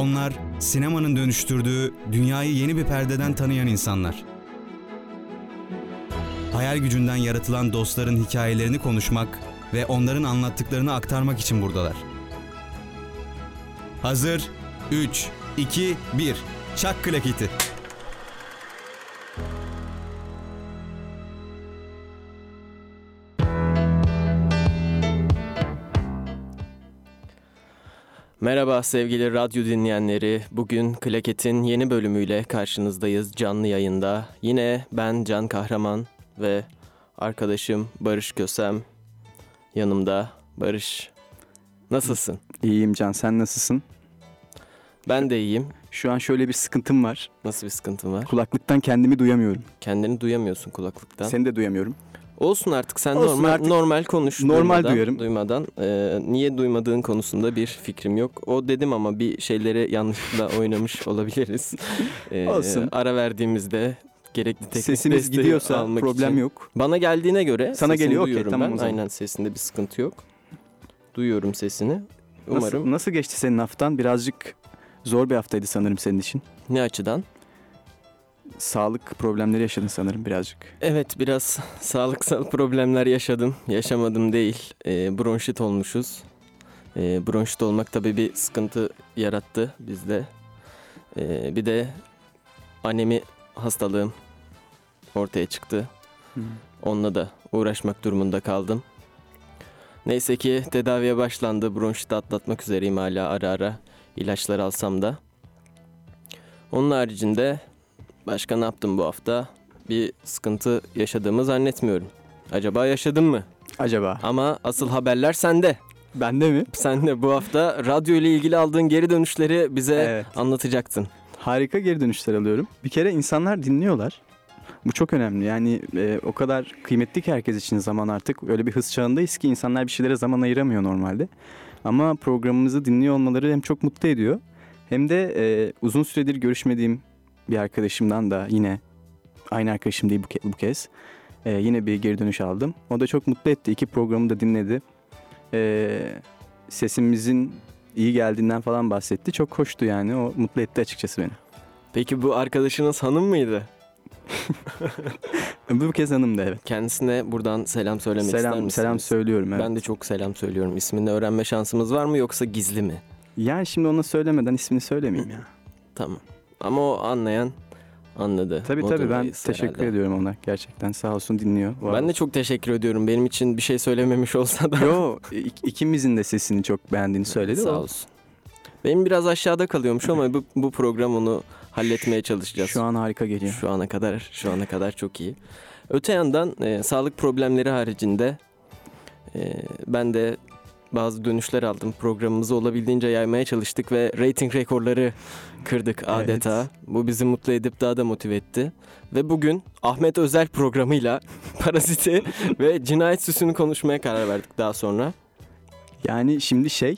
Onlar sinemanın dönüştürdüğü dünyayı yeni bir perdeden tanıyan insanlar. Hayal gücünden yaratılan dostların hikayelerini konuşmak ve onların anlattıklarını aktarmak için buradalar. Hazır 3 2 1 Çak klaketi. Merhaba sevgili radyo dinleyenleri. Bugün Klaket'in yeni bölümüyle karşınızdayız canlı yayında. Yine ben Can Kahraman ve arkadaşım Barış Kösem yanımda. Barış nasılsın? İyiyim Can sen nasılsın? Ben de iyiyim. Şu an şöyle bir sıkıntım var. Nasıl bir sıkıntın var? Kulaklıktan kendimi duyamıyorum. Kendini duyamıyorsun kulaklıktan. Seni de duyamıyorum. Olsun artık sen Olsun normal artık. normal konuş. Normal duymadan, duyarım. Duymadan. Ee, niye duymadığın konusunda bir fikrim yok. O dedim ama bir şeyleri yanlışlıkla oynamış olabiliriz. Ee, Olsun. Ara verdiğimizde gerekli teknik Sesimiz gidiyorsa almak problem için. yok. Bana geldiğine göre Sana geliyor, duyuyorum tamam ben. o zaman. Aynen sesinde bir sıkıntı yok. Duyuyorum sesini. Umarım Nasıl, nasıl geçti senin haftan? Birazcık zor bir haftaydı sanırım senin için. ne açıdan? Sağlık problemleri yaşadın sanırım birazcık. Evet biraz sağlıksal problemler yaşadım. Yaşamadım değil. Ee, bronşit olmuşuz. Ee, bronşit olmak tabii bir sıkıntı yarattı bizde. Ee, bir de anemi hastalığım ortaya çıktı. Onunla da uğraşmak durumunda kaldım. Neyse ki tedaviye başlandı. Bronşiti atlatmak üzereyim hala ara ara ilaçlar alsam da. Onun haricinde başka ne yaptım bu hafta? Bir sıkıntı yaşadığımı zannetmiyorum. Acaba yaşadın mı? Acaba? Ama asıl haberler sende. Bende mi? Sen de bu hafta radyo ile ilgili aldığın geri dönüşleri bize Evet. anlatacaktın. Harika geri dönüşler alıyorum. Bir kere insanlar dinliyorlar. Bu çok önemli. Yani e, o kadar kıymetli ki herkes için zaman artık. Öyle bir hız çağındayız ki insanlar bir şeylere zaman ayıramıyor normalde. Ama programımızı dinliyor olmaları hem çok mutlu ediyor. Hem de e, uzun süredir görüşmediğim bir arkadaşımdan da yine aynı arkadaşım değil bu, ke- bu kez. e, yine bir geri dönüş aldım. O da çok mutlu etti. İki programı da dinledi. E, sesimizin iyi geldiğinden falan bahsetti. Çok hoştu yani. O mutlu etti açıkçası beni. Peki bu arkadaşınız hanım mıydı? Bu kez hanım da evet. Kendisine buradan selam söylemek ister Selam misiniz? selam söylüyorum evet. Ben de çok selam söylüyorum. İsmini öğrenme şansımız var mı yoksa gizli mi? Yani şimdi ona söylemeden ismini söylemeyeyim ya. Tamam. Ama o anlayan anladı. Tabii tabii ben teşekkür herhalde. ediyorum ona. Gerçekten sağ olsun dinliyor. Ben de çok teşekkür ediyorum. Benim için bir şey söylememiş olsa da. Yo ik- ikimizin de sesini çok beğendiğini söyledi. Sağ olsun. Benim biraz aşağıda kalıyormuş ama bu, bu program onu halletmeye çalışacağız. Şu an harika geliyor. Şu ana kadar şu ana kadar çok iyi. Öte yandan e, sağlık problemleri haricinde e, ben de bazı dönüşler aldım. Programımızı olabildiğince yaymaya çalıştık ve rating rekorları kırdık adeta. Bu bizi mutlu edip daha da motive etti. Ve bugün Ahmet Özel programıyla Parazit'i ve Cinayet Süsü'nü konuşmaya karar verdik daha sonra. Yani şimdi şey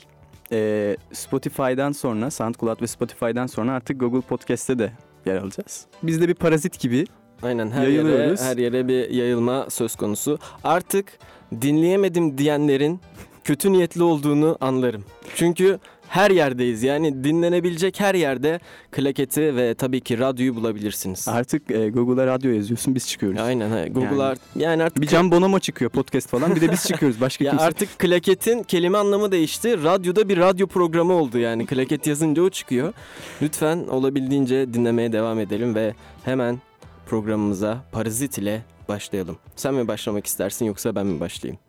e, Spotify'dan sonra SoundCloud ve Spotify'dan sonra artık Google Podcast'te de yer alacağız. Biz de bir parazit gibi Aynen her yere, Yayılıyoruz. her yere bir yayılma söz konusu. Artık dinleyemedim diyenlerin kötü niyetli olduğunu anlarım. Çünkü her yerdeyiz. Yani dinlenebilecek her yerde klaketi ve tabii ki radyoyu bulabilirsiniz. artık e, Google'a radyo yazıyorsun biz çıkıyoruz. Aynen. he. Google Yani- yani artık Bir Can Bonomo çıkıyor podcast falan bir de biz çıkıyoruz. Başka ya kimse. artık klaketin kelime anlamı değişti. Radyoda bir radyo programı oldu yani. Klaket yazınca o çıkıyor. Lütfen olabildiğince dinlemeye devam edelim ve hemen programımıza Parazit ile başlayalım. Sen mi başlamak istersin yoksa ben mi başlayayım?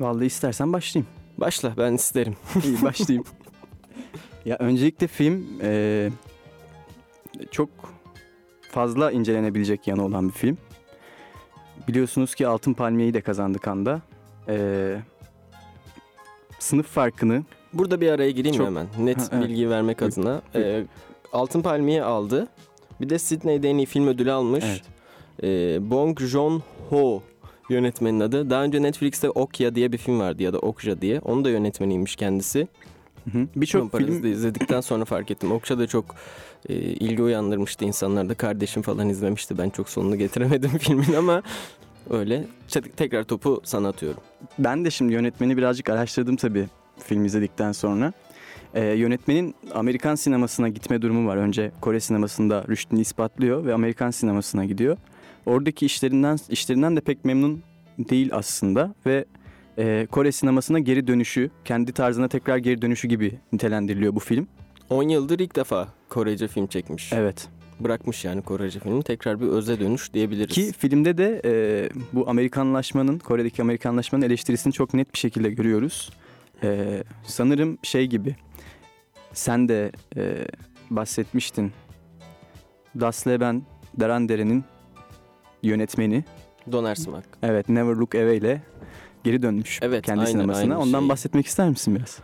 Vallahi istersen başlayayım. Başla ben isterim. İyi başlayayım. ya öncelikle film e, çok fazla incelenebilecek yanı olan bir film. Biliyorsunuz ki Altın Palmiye'yi de kazandı Cannes'da. E, sınıf farkını Burada bir araya gireyim Çok- hemen? Net Ha, evet. bilgi vermek adına. Ee, Altın Palmiye aldı. Bir de Sydney'de en iyi film ödülü almış. Evet. Ee, Bong Joon-ho yönetmenin adı. Daha önce Netflix'te Okya diye bir film vardı ya da Okja diye. Onun da yönetmeniymiş kendisi. Birçok film izledikten sonra fark ettim. Okşa da çok e, ilgi uyandırmıştı insanlarda. Kardeşim falan izlemişti. Ben çok sonunu getiremedim filmin ama öyle. Tekrar topu sana atıyorum. ben de şimdi yönetmeni birazcık araştırdım tabii film izledikten sonra. e, yönetmenin Amerikan sinemasına gitme durumu var. Önce Kore sinemasında rüştünü ispatlıyor ve Amerikan sinemasına gidiyor. Oradaki işlerinden işlerinden de pek memnun değil aslında ve e, Kore sinemasına geri dönüşü, kendi tarzına tekrar geri dönüşü gibi nitelendiriliyor bu film. 10 yıldır ilk defa Korece film çekmiş. Evet. Bırakmış yani Korece filmi. Tekrar bir öze dönüş diyebiliriz. Ki filmde de e, bu Amerikanlaşmanın, Kore'deki Amerikanlaşmanın eleştirisini çok net bir şekilde görüyoruz. E, sanırım şey gibi, sen de e, bahsetmiştin. Das Leben Derendere'nin yönetmeni, Doner Smak. evet Never Look Away ile geri dönmüş Evet, kendi aynen, sinemasına. aynı Ondan şey. bahsetmek ister misin biraz?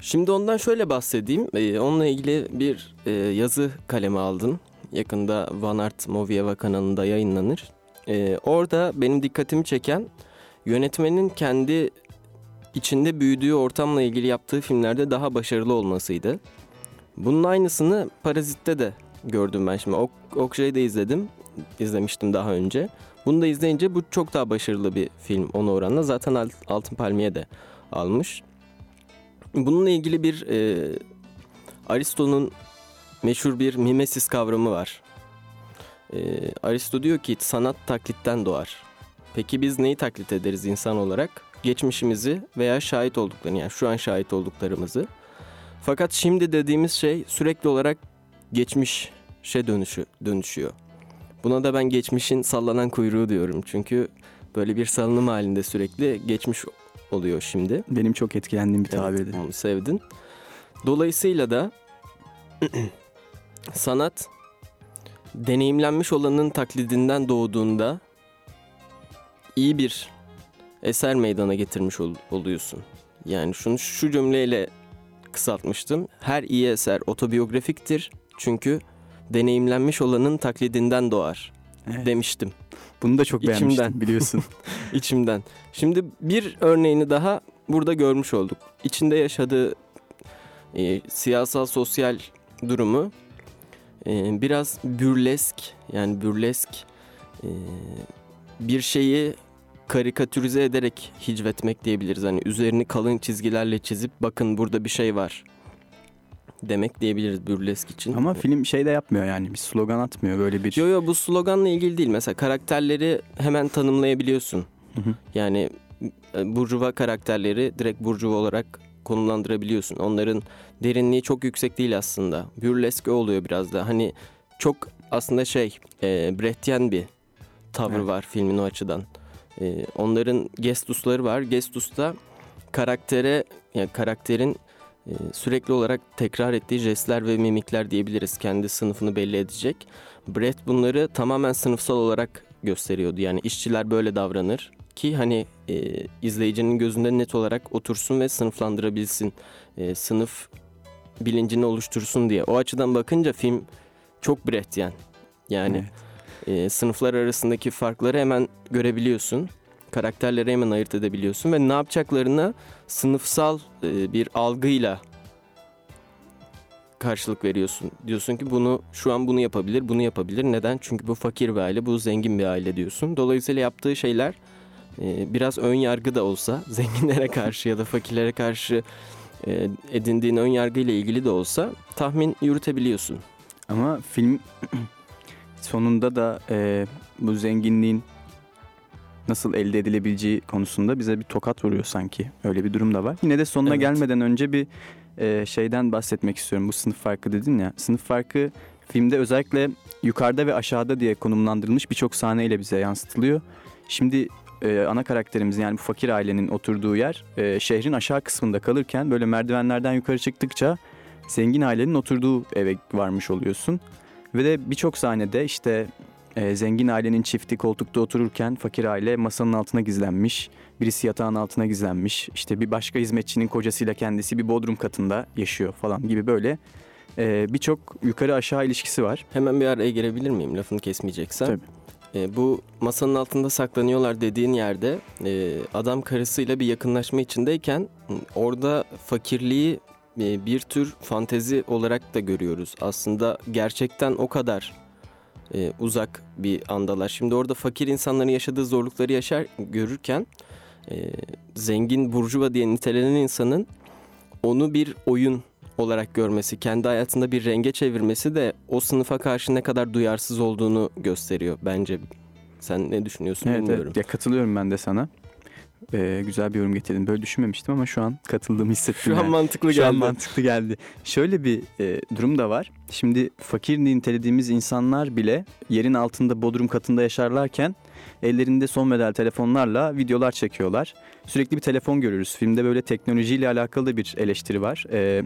Şimdi ondan şöyle bahsedeyim. Ee, onunla ilgili bir e, yazı kaleme aldım. Yakında Van Art Movieva kanalında yayınlanır. Ee, orada benim dikkatimi çeken yönetmenin kendi içinde büyüdüğü ortamla ilgili yaptığı filmlerde daha başarılı olmasıydı. Bunun aynısını Parazit'te de gördüm ben şimdi. Ok Okşay'ı da izledim. İzlemiştim daha önce. Bunu da izleyince bu çok daha başarılı bir film ona oranla. Zaten Alt- Altın Palmiye de almış. Bununla ilgili bir e, Aristo'nun meşhur bir mimesis kavramı var. E, Aristo diyor ki sanat taklitten doğar. Peki biz neyi taklit ederiz insan olarak? Geçmişimizi veya şahit olduklarını yani şu an şahit olduklarımızı. Fakat şimdi dediğimiz şey sürekli olarak geçmişe dönüşü, dönüşüyor. Buna da ben geçmişin sallanan kuyruğu diyorum. Çünkü böyle bir salınım halinde sürekli geçmiş oluyor şimdi. Benim çok etkilendiğim bir Evet, tabirdi. onu sevdin. Dolayısıyla da sanat deneyimlenmiş olanın taklidinden doğduğunda iyi bir eser meydana getirmiş ol- oluyorsun. Yani şunu şu cümleyle kısaltmıştım. Her iyi eser otobiyografiktir. Çünkü deneyimlenmiş olanın taklidinden doğar Evet. demiştim Bunu da çok beğenmiştim İçimden. biliyorsun. içimden. Şimdi bir örneğini daha burada görmüş olduk. İçinde yaşadığı e, siyasal sosyal durumu e, biraz bürlesk yani bürlesk e, bir şeyi karikatürize ederek hicvetmek diyebiliriz. Hani üzerini kalın çizgilerle çizip bakın burada bir şey var demek diyebiliriz bürlesk için. Ama film şey de yapmıyor yani bir slogan atmıyor böyle bir. Yo yo bu sloganla ilgili değil. Mesela karakterleri hemen tanımlayabiliyorsun. Hı hı. Yani e, burjuva karakterleri direkt burjuva olarak konumlandırabiliyorsun. Onların derinliği çok yüksek değil aslında. Bürlesk o oluyor biraz da. Hani çok aslında şey e, Brechtyen bir tavır Evet. var filmin o açıdan. E, onların gestusları var. Gestus'ta karaktere yani karakterin sürekli olarak tekrar ettiği jestler ve mimikler diyebiliriz. Kendi sınıfını belli edecek. Brecht bunları tamamen sınıfsal olarak gösteriyordu. Yani işçiler böyle davranır ki hani e, izleyicinin gözünde net olarak otursun ve sınıflandırabilsin. E, sınıf bilincini oluştursun diye. O açıdan bakınca film çok Brechtyen. Yani Evet. e, sınıflar arasındaki farkları hemen görebiliyorsun. Karakterleri hemen ayırt edebiliyorsun ve ne yapacaklarına sınıfsal e, bir algıyla karşılık veriyorsun. Diyorsun ki bunu şu an bunu yapabilir, bunu yapabilir. Neden? Çünkü bu fakir bir aile, bu zengin bir aile diyorsun. Dolayısıyla yaptığı şeyler e, biraz ön yargı da olsa, zenginlere karşı ya da fakirlere karşı e, edindiğin ön yargı ile ilgili de olsa tahmin yürütebiliyorsun. Ama film sonunda da e, bu zenginliğin nasıl elde edilebileceği konusunda bize bir tokat vuruyor sanki. Öyle bir durum da var. Yine de sonuna Evet. gelmeden önce bir e, şeyden bahsetmek istiyorum. Bu sınıf farkı dedin ya. Sınıf farkı filmde özellikle yukarıda ve aşağıda diye konumlandırılmış birçok sahneyle bize yansıtılıyor. Şimdi e, ana karakterimizin yani bu fakir ailenin oturduğu yer e, şehrin aşağı kısmında kalırken böyle merdivenlerden yukarı çıktıkça zengin ailenin oturduğu eve varmış oluyorsun. Ve de birçok sahnede işte e, zengin ailenin çifti koltukta otururken fakir aile masanın altına gizlenmiş. Birisi yatağın altına gizlenmiş. İşte bir başka hizmetçinin kocasıyla kendisi bir bodrum katında yaşıyor falan gibi böyle e, birçok yukarı aşağı ilişkisi var. Hemen bir araya girebilir miyim lafını kesmeyeceksen? Tabii. E, bu masanın altında saklanıyorlar dediğin yerde e, adam karısıyla bir yakınlaşma içindeyken orada fakirliği e, bir tür fantezi olarak da görüyoruz. Aslında gerçekten o kadar e, uzak bir andalar. Şimdi orada fakir insanların yaşadığı zorlukları yaşar görürken e, zengin burjuva diye nitelenen insanın onu bir oyun olarak görmesi, kendi hayatında bir renge çevirmesi de o sınıfa karşı ne kadar duyarsız olduğunu gösteriyor bence. Sen ne düşünüyorsun Evet, bilmiyorum. evet. Ya katılıyorum ben de sana. Ee, güzel bir yorum getirdin. Böyle düşünmemiştim ama şu an katıldığımı hissettim. Şu an yani. mantıklı Şu an geldi. mantıklı geldi. Şöyle bir e, durum da var. Şimdi fakir nitelediğimiz insanlar bile yerin altında bodrum katında yaşarlarken ellerinde son model telefonlarla videolar çekiyorlar. Sürekli bir telefon görürüz. Filmde böyle teknolojiyle alakalı da bir eleştiri var. Ee,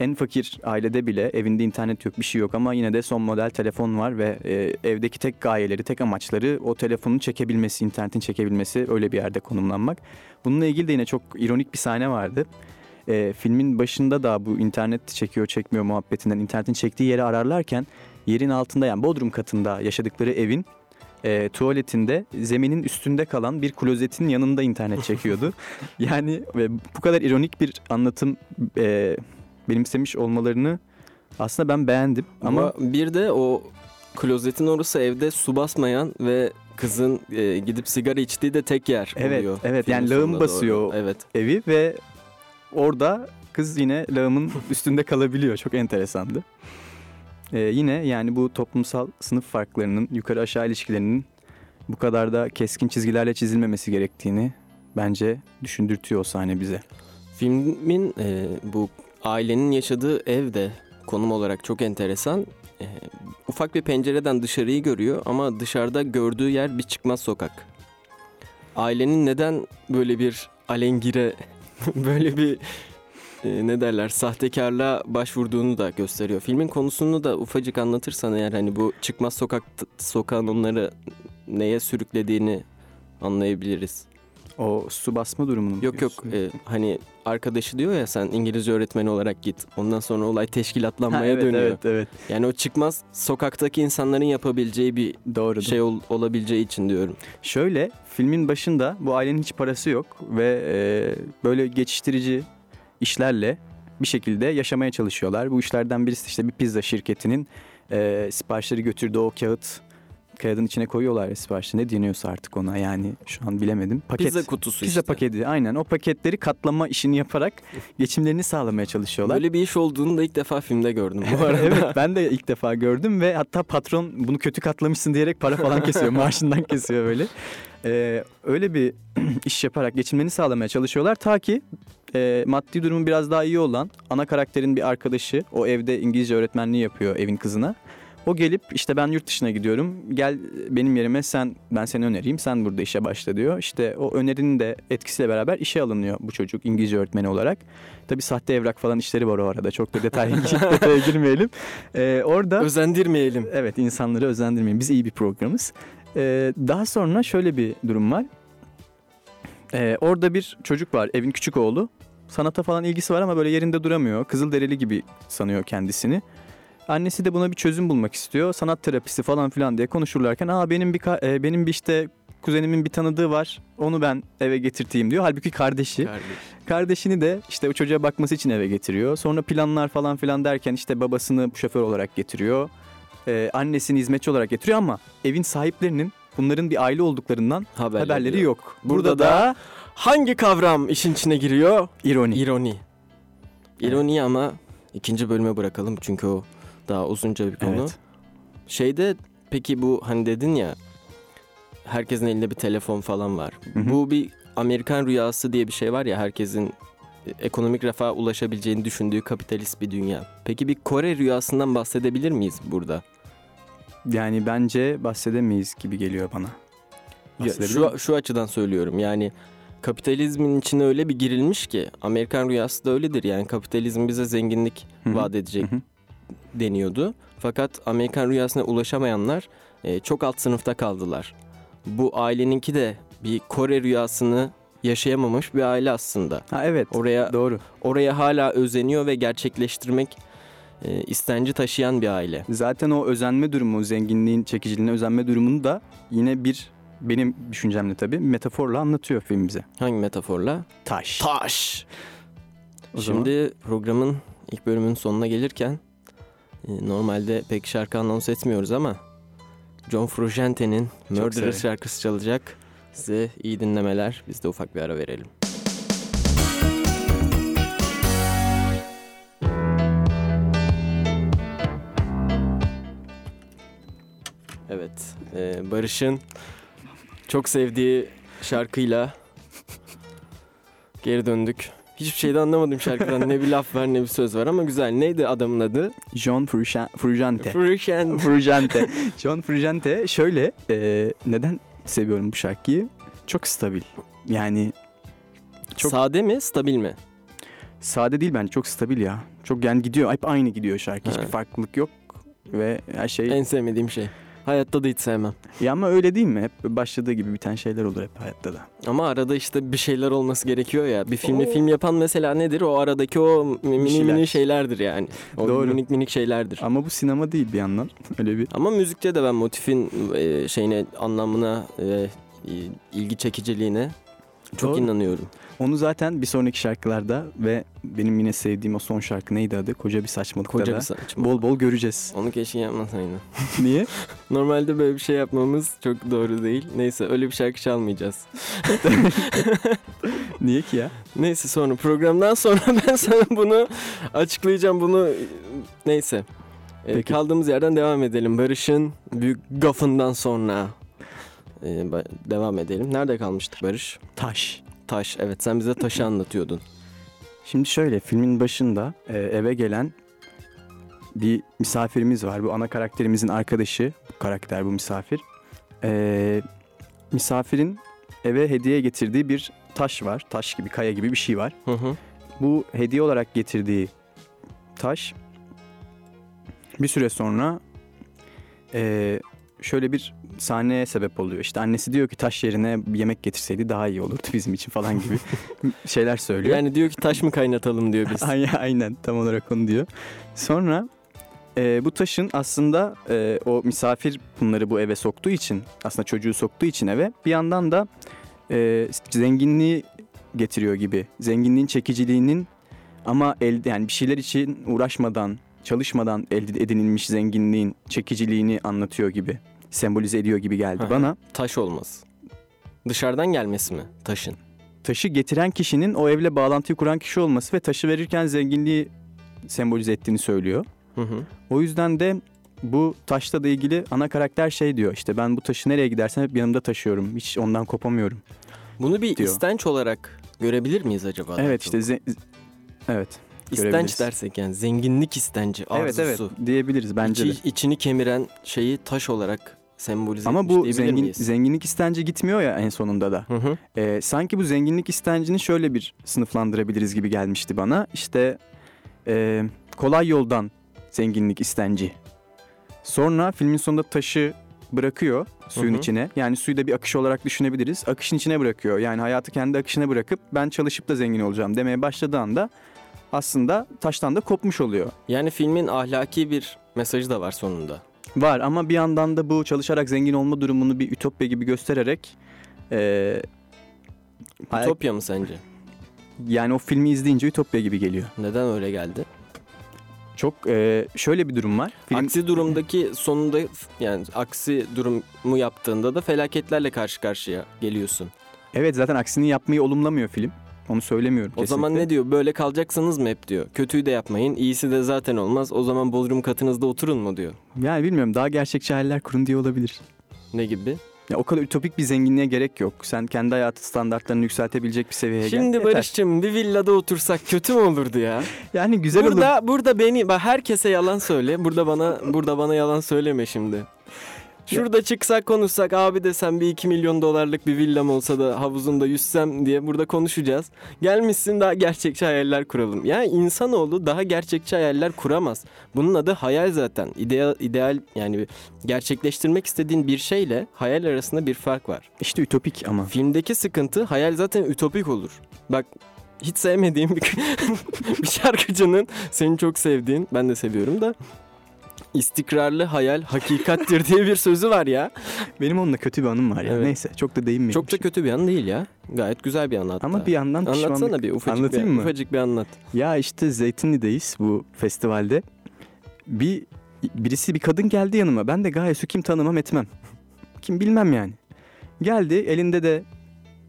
en fakir ailede bile evinde internet yok bir şey yok ama yine de son model telefon var ve e, evdeki tek gayeleri, tek amaçları o telefonun çekebilmesi, internetin çekebilmesi, öyle bir yerde konumlanmak. Bununla ilgili de yine çok ironik bir sahne vardı. E, filmin başında da bu internet çekiyor çekmiyor muhabbetinden internetin çektiği yeri ararlarken yerin altında yani bodrum katında yaşadıkları evin e, tuvaletinde zeminin üstünde kalan bir klozetin yanında internet çekiyordu. yani ve bu kadar ironik bir anlatım e, benimsemiş olmalarını aslında ben beğendim ama Ama bir de o klozetin orası evde su basmayan ve kızın e, gidip sigara içtiği de tek yer Evet, oluyor. evet. Yani lağım basıyor. doğru. Evet. evi ve orada kız yine lağımın üstünde kalabiliyor. Çok enteresandı. Ee, yine yani bu toplumsal sınıf farklarının, yukarı aşağı ilişkilerinin bu kadar da keskin çizgilerle çizilmemesi gerektiğini bence düşündürtüyor o sahne bize. Filmin e, bu ailenin yaşadığı ev de konum olarak çok enteresan. E, ufak bir pencereden dışarıyı görüyor ama dışarıda gördüğü yer bir çıkmaz sokak. Ailenin neden böyle bir alengire, böyle bir e, ne derler sahtekarlığa başvurduğunu da gösteriyor. Filmin konusunu da ufacık anlatırsan eğer hani bu çıkmaz sokak sokağın onları neye sürüklediğini anlayabiliriz. O su basma durumunu mu Yok yok e, hani arkadaşı diyor ya sen İngilizce öğretmeni olarak git. Ondan sonra olay Ha, teşkilatlanmaya evet, dönüyor. evet evet Yani o çıkmaz sokaktaki insanların yapabileceği bir doğru. şey ol- olabileceği için diyorum. Şöyle filmin başında bu ailenin hiç parası yok ve e, böyle geçiştirici işlerle bir şekilde yaşamaya çalışıyorlar. Bu işlerden birisi işte bir pizza şirketinin e, siparişleri götürdüğü o kağıt kağıdın içine koyuyorlar ya siparişi ne deniyorsa artık ona yani şu an bilemedim. Paket, Pizza kutusu pizza işte. paketi aynen o paketleri katlama işini yaparak geçimlerini sağlamaya çalışıyorlar. Böyle bir iş olduğunu da ilk defa filmde gördüm bu arada. evet ben de ilk defa gördüm ve hatta patron bunu kötü katlamışsın diyerek para falan kesiyor maaşından kesiyor böyle. Ee, öyle bir iş yaparak geçimlerini sağlamaya çalışıyorlar ta ki e, maddi durumu biraz daha iyi olan ana karakterin bir arkadaşı o evde İngilizce öğretmenliği yapıyor evin kızına. O gelip işte ben yurt dışına gidiyorum gel benim yerime sen ben seni önereyim sen burada işe başla diyor. İşte o önerinin de etkisiyle beraber işe alınıyor bu çocuk İngilizce öğretmeni olarak. Tabi sahte evrak falan işleri var o arada çok da detay, detaya girmeyelim. Ee, orada Özendirmeyelim. Evet insanları özendirmeyin. Biz iyi bir programız. Ee, daha sonra şöyle bir durum var. Ee, orada bir çocuk var evin küçük oğlu. Sanata falan ilgisi var ama böyle yerinde duramıyor. Kızılderili gibi sanıyor kendisini. Annesi de buna bir çözüm bulmak istiyor. Sanat terapisi falan filan diye konuşurlarken aa benim bir e, benim bir işte kuzenimin bir tanıdığı var. Onu ben eve getirteyim diyor. Halbuki kardeşi. Kardeş. Kardeşini de işte o çocuğa bakması için eve getiriyor. Sonra planlar falan filan derken işte babasını şoför olarak getiriyor. Ee, annesini hizmetçi olarak getiriyor ama evin sahiplerinin bunların bir aile olduklarından Haberleri, haberleri yok. Burada, Burada da, da hangi kavram işin içine giriyor? ironi. İroni. İroni ama ikinci bölüme bırakalım çünkü o daha uzunca bir konu. Evet. Şeyde peki bu hani dedin ya herkesin elinde bir telefon falan var. Hı hı. Bu bir Amerikan rüyası diye bir şey var ya herkesin e, ekonomik refaha ulaşabileceğini düşündüğü kapitalist bir dünya. Peki bir Kore rüyasından bahsedebilir miyiz burada? Yani bence bahsedemeyiz gibi geliyor bana. Ya şu, şu açıdan söylüyorum yani kapitalizmin içine öyle bir girilmiş ki Amerikan rüyası da öyledir yani kapitalizm bize zenginlik Hı hı. vaat edecek Hı hı. Deniyordu. Fakat Amerikan rüyasına ulaşamayanlar e, çok alt sınıfta kaldılar. Bu aileninki de bir Kore rüyasını yaşayamamış bir aile aslında. Ha evet. Oraya Doğru. oraya hala özeniyor ve gerçekleştirmek e, istenci taşıyan bir aile. Zaten o özenme durumu, zenginliğin çekiciliğine özenme durumunu da yine bir benim düşüncemle tabii metaforla anlatıyor film bize. Hangi metaforla? Taş. Taş. O zaman- Şimdi programın ilk bölümünün sonuna gelirken ee, normalde pek şarkı anons etmiyoruz ama John Frugente'nin Murderer şarkısı çalacak. Size iyi dinlemeler. Biz de ufak bir ara verelim. Evet, e, Barış'ın çok sevdiği şarkıyla geri döndük. Hiçbir şey de anlamadım şarkıdan. ne bir laf var ne bir söz var ama güzel. Neydi adamın adı? John Frusciante. Frusciante. Frusciante. John Frusciante şöyle e, neden seviyorum bu şarkıyı? Çok stabil. Yani Çok- Sade mi, stabil mi? sade değil bence çok stabil ya. Çok yani gidiyor. Hep aynı gidiyor şarkı. Hiçbir farklılık yok. Ve her şey... En sevmediğim şey. Hayatta da hiç sevmem. Ya ama öyle değil mi? Hep başladığı gibi biten şeyler olur hep hayatta da. Ama arada işte bir şeyler olması gerekiyor ya. Bir filmi Oo. film yapan mesela nedir? O aradaki o mini şeyler. mini şeylerdir yani. O Doğru. minik minik şeylerdir. Ama bu sinema değil bir yandan. Öyle bir... Ama müzikte de ben motifin e, şeyine, anlamına, e, ilgi çekiciliğine çok Doğru. inanıyorum. Onu zaten bir sonraki şarkılarda ve benim yine sevdiğim o son şarkı neydi adı? Koca bir saçmalıkta Koca da bir saçma. bol bol göreceğiz. Onu keşke yapmasaydın. Niye? Normalde böyle bir şey yapmamız çok doğru değil. Neyse öyle bir şarkı çalmayacağız. Niye ki ya? Neyse sonra programdan sonra ben sana bunu açıklayacağım. Bunu neyse. Ee, Peki. kaldığımız yerden devam edelim. Barış'ın büyük gafından sonra ba- devam edelim. Nerede kalmıştık Barış? Taş. Taş. Evet sen bize taşı anlatıyordun. Şimdi şöyle filmin başında e, eve gelen bir misafirimiz var. Bu ana karakterimizin arkadaşı. Bu karakter bu misafir. E, misafirin eve hediye getirdiği bir taş var. Taş gibi, kaya gibi bir şey var. Hı hı. Bu hediye olarak getirdiği taş bir süre sonra e, şöyle bir sahneye sebep oluyor. İşte annesi diyor ki taş yerine yemek getirseydi daha iyi olurdu bizim için falan gibi şeyler söylüyor. Yani diyor ki taş mı kaynatalım diyor biz. Aynen, aynen tam olarak onu diyor. Sonra e, bu taşın aslında e, o misafir bunları bu eve soktuğu için aslında çocuğu soktuğu için eve bir yandan da e, zenginliği getiriyor gibi. Zenginliğin çekiciliğinin ama elde yani bir şeyler için uğraşmadan çalışmadan elde edinilmiş zenginliğin çekiciliğini anlatıyor gibi. Sembolize ediyor gibi geldi bana. Taş olmaz. Dışarıdan gelmesi mi taşın? Taşı getiren kişinin o evle bağlantıyı kuran kişi olması ve taşı verirken zenginliği sembolize ettiğini söylüyor. Hı hı. O yüzden de bu taşla da ilgili ana karakter şey diyor işte ben bu taşı nereye gidersem hep yanımda taşıyorum. Hiç ondan kopamıyorum. Bunu bir Diyor. istenç olarak görebilir miyiz acaba? evet işte ze- evet. İstenç dersek yani zenginlik istenci, arzusu. Evet evet diyebiliriz bence de. İçi- içini kemiren şeyi taş olarak sembolize Ama bu zengin, miyiz? zenginlik istenci gitmiyor ya en sonunda da. Hı hı. Ee, sanki bu zenginlik istencini şöyle bir sınıflandırabiliriz gibi gelmişti bana. İşte e, kolay yoldan zenginlik istenci. Sonra filmin sonunda taşı bırakıyor suyun Hı hı. içine. Yani suyu da bir akış olarak düşünebiliriz. Akışın içine bırakıyor. Yani hayatı kendi akışına bırakıp ben çalışıp da zengin olacağım demeye başladığı anda aslında taştan da kopmuş oluyor. Yani filmin ahlaki bir mesajı da var sonunda. Var ama bir yandan da bu çalışarak zengin olma durumunu bir ütopya gibi göstererek e, Ütopya mı sence? yani o filmi izleyince ütopya gibi geliyor. Neden öyle geldi? Çok e, şöyle bir durum var. Film, Aksi durumdaki sonunda yani aksi durumu yaptığında da felaketlerle karşı karşıya geliyorsun. evet zaten aksini yapmayı olumlamıyor film. Onu söylemiyorum O zaman ne diyor? Böyle kalacaksınız mı hep diyor. Kötüyü de yapmayın, iyisi de zaten olmaz. O zaman bodrum katınızda oturun mu diyor. Yani bilmiyorum daha gerçekçi hayaller kurun diye olabilir. Ne gibi? Ya o kadar ütopik bir zenginliğe gerek yok. Sen kendi hayatı standartlarını yükseltebilecek bir seviyeye gel. Şimdi. Barış'cığım bir villada otursak kötü mü olurdu ya? Yani güzel olur. burada burada beni bak herkese yalan söyle. Burada bana burada bana yalan söyleme şimdi. Şurada çıksak konuşsak abi desem bir 2 milyon dolarlık bir villam olsa da havuzunda yüzsem diye burada konuşacağız. Gelmişsin daha gerçekçi hayaller kuralım. Yani insanoğlu daha gerçekçi hayaller kuramaz. Bunun adı hayal zaten. İdeal, ideal yani gerçekleştirmek istediğin bir şeyle hayal arasında bir fark var. İşte ütopik ama. Filmdeki sıkıntı hayal zaten ütopik olur. Bak hiç sevmediğim bir, bir şarkıcının senin çok sevdiğin ben de seviyorum da istikrarlı hayal hakikattir diye bir sözü var ya. Benim onunla kötü bir anım var ya. Evet. Neyse çok da değinmeyeyim. Çok da kötü bir an değil ya. Gayet güzel bir an hatta. Ama bir yandan pişmanlık. Anlatsana bir ufacık Anlatayım bir, mı? ufacık bir anlat. Ya işte Zeytinli'deyiz bu festivalde. Bir birisi bir kadın geldi yanıma. Ben de gayet kim tanımam etmem. Kim bilmem yani. Geldi elinde de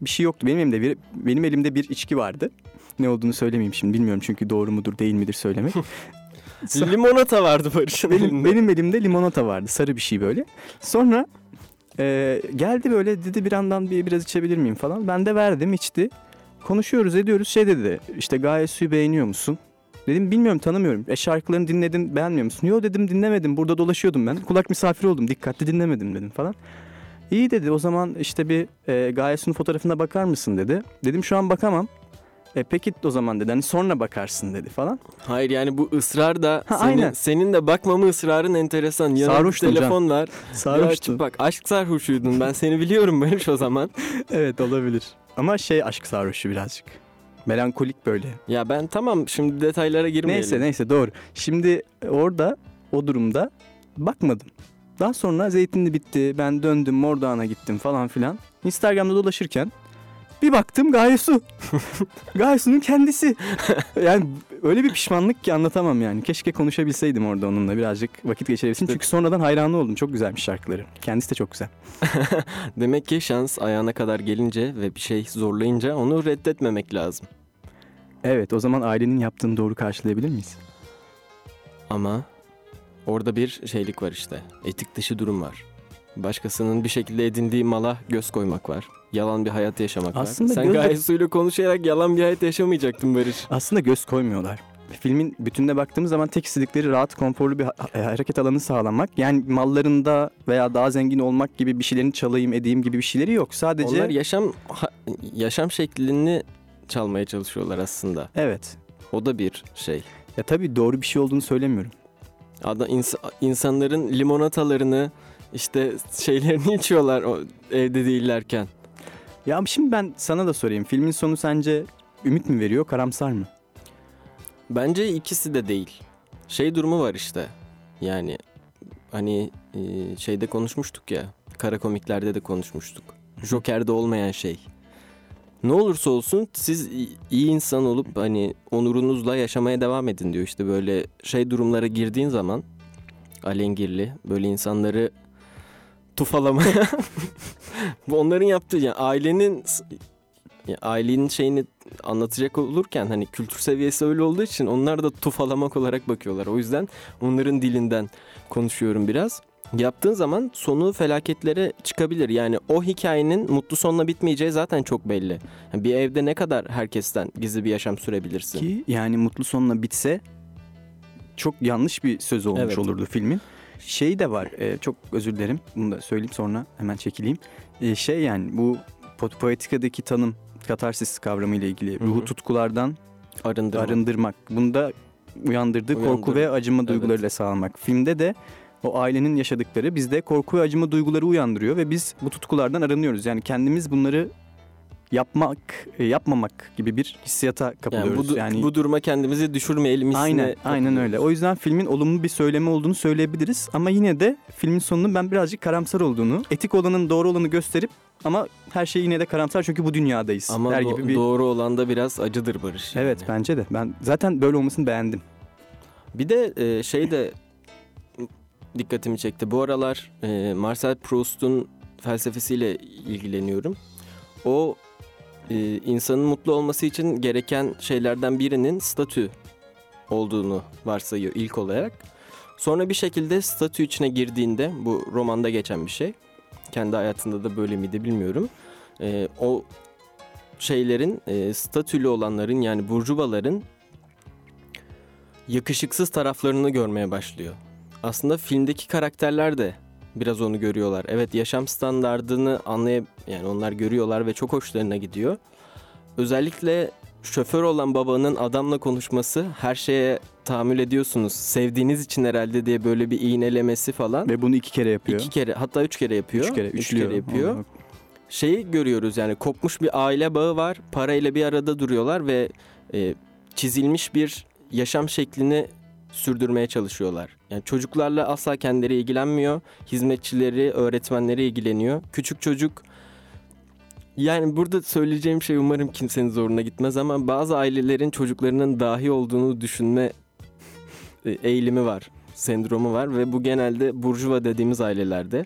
bir şey yoktu. Benim elimde bir, benim elimde bir içki vardı. Ne olduğunu söylemeyeyim şimdi bilmiyorum çünkü doğru mudur değil midir söylemek. Limonata vardı Barış'ın benim, elinde. benim elimde limonata vardı. Sarı bir şey böyle. Sonra e, geldi böyle dedi bir yandan bir biraz içebilir miyim falan. Ben de verdim içti. Konuşuyoruz ediyoruz şey dedi işte gayet suyu beğeniyor musun? Dedim bilmiyorum tanımıyorum. E şarkılarını dinledin beğenmiyor musun? Yo dedim dinlemedim burada dolaşıyordum ben. Kulak misafiri oldum dikkatli dinlemedim dedim falan. İyi dedi o zaman işte bir e, Gaye Su'nun fotoğrafına bakar mısın dedi. Dedim şu an bakamam. E peki o zaman dedi hani sonra bakarsın dedi falan. Hayır yani bu ısrar da Ha, senin, aynen. senin de bakmama ısrarın enteresan. Yanında bir Sarhoştum telefon var. Sarhoştu. Ya açıp bak aşk sarhoşuydun ben seni biliyorum Barış o zaman. Evet olabilir. Ama şey aşk sarhoşu birazcık. Melankolik böyle. Ya ben tamam şimdi detaylara girmeyelim. Neyse neyse doğru. Şimdi orada o durumda bakmadım. Daha sonra zeytinli bitti. Ben döndüm Mordoğan'a gittim falan filan. Instagram'da dolaşırken bir baktım Gaye Su. Gaye Su'nun kendisi. Yani öyle bir pişmanlık ki anlatamam yani. Keşke konuşabilseydim orada onunla birazcık vakit geçirebilsin. Çünkü sonradan hayranı oldum. Çok güzelmiş şarkıları. Kendisi de çok güzel. Demek ki şans ayağına kadar gelince ve bir şey zorlayınca onu reddetmemek lazım. Evet o zaman ailenin yaptığını doğru karşılayabilir miyiz? Ama orada bir şeylik var işte. Etik dışı durum var. Başkasının bir şekilde edindiği mala göz koymak var. Yalan bir hayat yaşamak Aslında var. Sen göz- gayet suyla konuşarak yalan bir hayat yaşamayacaktın Barış. Aslında göz koymuyorlar. Filmin bütününe baktığımız zaman tek istedikleri rahat, konforlu bir e, hareket alanı sağlamak. Yani mallarında veya daha zengin olmak gibi bir şeylerini çalayım edeyim gibi bir şeyleri yok. Sadece Onlar yaşam yaşam şeklini çalmaya çalışıyorlar aslında. evet. O da bir şey. Ya tabii doğru bir şey olduğunu söylemiyorum. Ada ins- insanların limonatalarını işte şeylerini içiyorlar o evde değillerken. Ya şimdi ben sana da sorayım. Filmin sonu sence ümit mi veriyor, karamsar mı? Bence ikisi de değil. Şey durumu var işte. Yani hani e, şeyde konuşmuştuk ya. Kara komiklerde de konuşmuştuk. Joker'de olmayan şey. Ne olursa olsun siz iyi insan olup hani onurunuzla yaşamaya devam edin diyor. İşte böyle şey durumlara girdiğin zaman alengirli böyle insanları tufalamaya bu onların yaptığı yani ailenin ailenin şeyini anlatacak olurken hani kültür seviyesi öyle olduğu için onlar da tufalamak olarak bakıyorlar. O yüzden onların dilinden konuşuyorum biraz. Yaptığın zaman sonu felaketlere çıkabilir. Yani o hikayenin mutlu sonla bitmeyeceği zaten çok belli. Yani bir evde ne kadar herkesten gizli bir yaşam sürebilirsin? Ki yani mutlu sonla bitse çok yanlış bir söz olmuş Evet. olurdu filmin. Şey de var, e, çok özür dilerim. Bunu da söyleyeyim sonra hemen çekileyim. E, şey yani bu po- poetikadaki tanım, katarsis kavramı ile ilgili Hı hı. ruhu tutkulardan Arındırma. arındırmak. Bunda uyandırdığı korku ve acıma Evet. duygularıyla sağlamak. Filmde de o ailenin yaşadıkları bizde korku ve acıma duyguları uyandırıyor ve biz bu tutkulardan arınıyoruz. Yani kendimiz bunları yapmak, e, yapmamak gibi bir hissiyata yani kapılıyoruz. bu, du- yani bu duruma kendimizi düşürmeyelim Aynen, aynen öyle. O yüzden filmin olumlu bir söylemi olduğunu söyleyebiliriz. Ama yine de filmin sonunun ben birazcık karamsar olduğunu, etik olanın doğru olanı gösterip ama her şey yine de karamsar çünkü bu dünyadayız. Ama der do- gibi bir... doğru olan da biraz acıdır Barış. Evet yani. bence de. Ben zaten böyle olmasını beğendim. Bir de e, şey de dikkatimi çekti. Bu aralar e, Marcel Proust'un felsefesiyle ilgileniyorum. O e, insanın mutlu olması için gereken şeylerden birinin statü olduğunu varsayıyor ilk olarak. Sonra bir şekilde statü içine girdiğinde bu romanda geçen bir şey. Kendi hayatında da böyle miydi bilmiyorum. E, o şeylerin e, statülü olanların yani burjuvaların yakışıksız taraflarını görmeye başlıyor. Aslında filmdeki karakterler de biraz onu görüyorlar. Evet yaşam standardını anlayıp yani onlar görüyorlar ve çok hoşlarına gidiyor. Özellikle şoför olan babanın adamla konuşması her şeye tahammül ediyorsunuz. Sevdiğiniz için herhalde diye böyle bir iğnelemesi falan. Ve bunu iki kere yapıyor. İki kere hatta üç kere yapıyor. Üç kere, Üç üçlüyor. kere yapıyor Onu- şeyi görüyoruz yani kopmuş bir aile bağı var. Parayla bir arada duruyorlar ve e, çizilmiş bir yaşam şeklini sürdürmeye çalışıyorlar. Yani çocuklarla asla kendileri ilgilenmiyor. Hizmetçileri, öğretmenleri ilgileniyor. Küçük çocuk yani burada söyleyeceğim şey umarım kimsenin zoruna gitmez ama bazı ailelerin çocuklarının dahi olduğunu düşünme e, eğilimi var, sendromu var ve bu genelde burjuva dediğimiz ailelerde.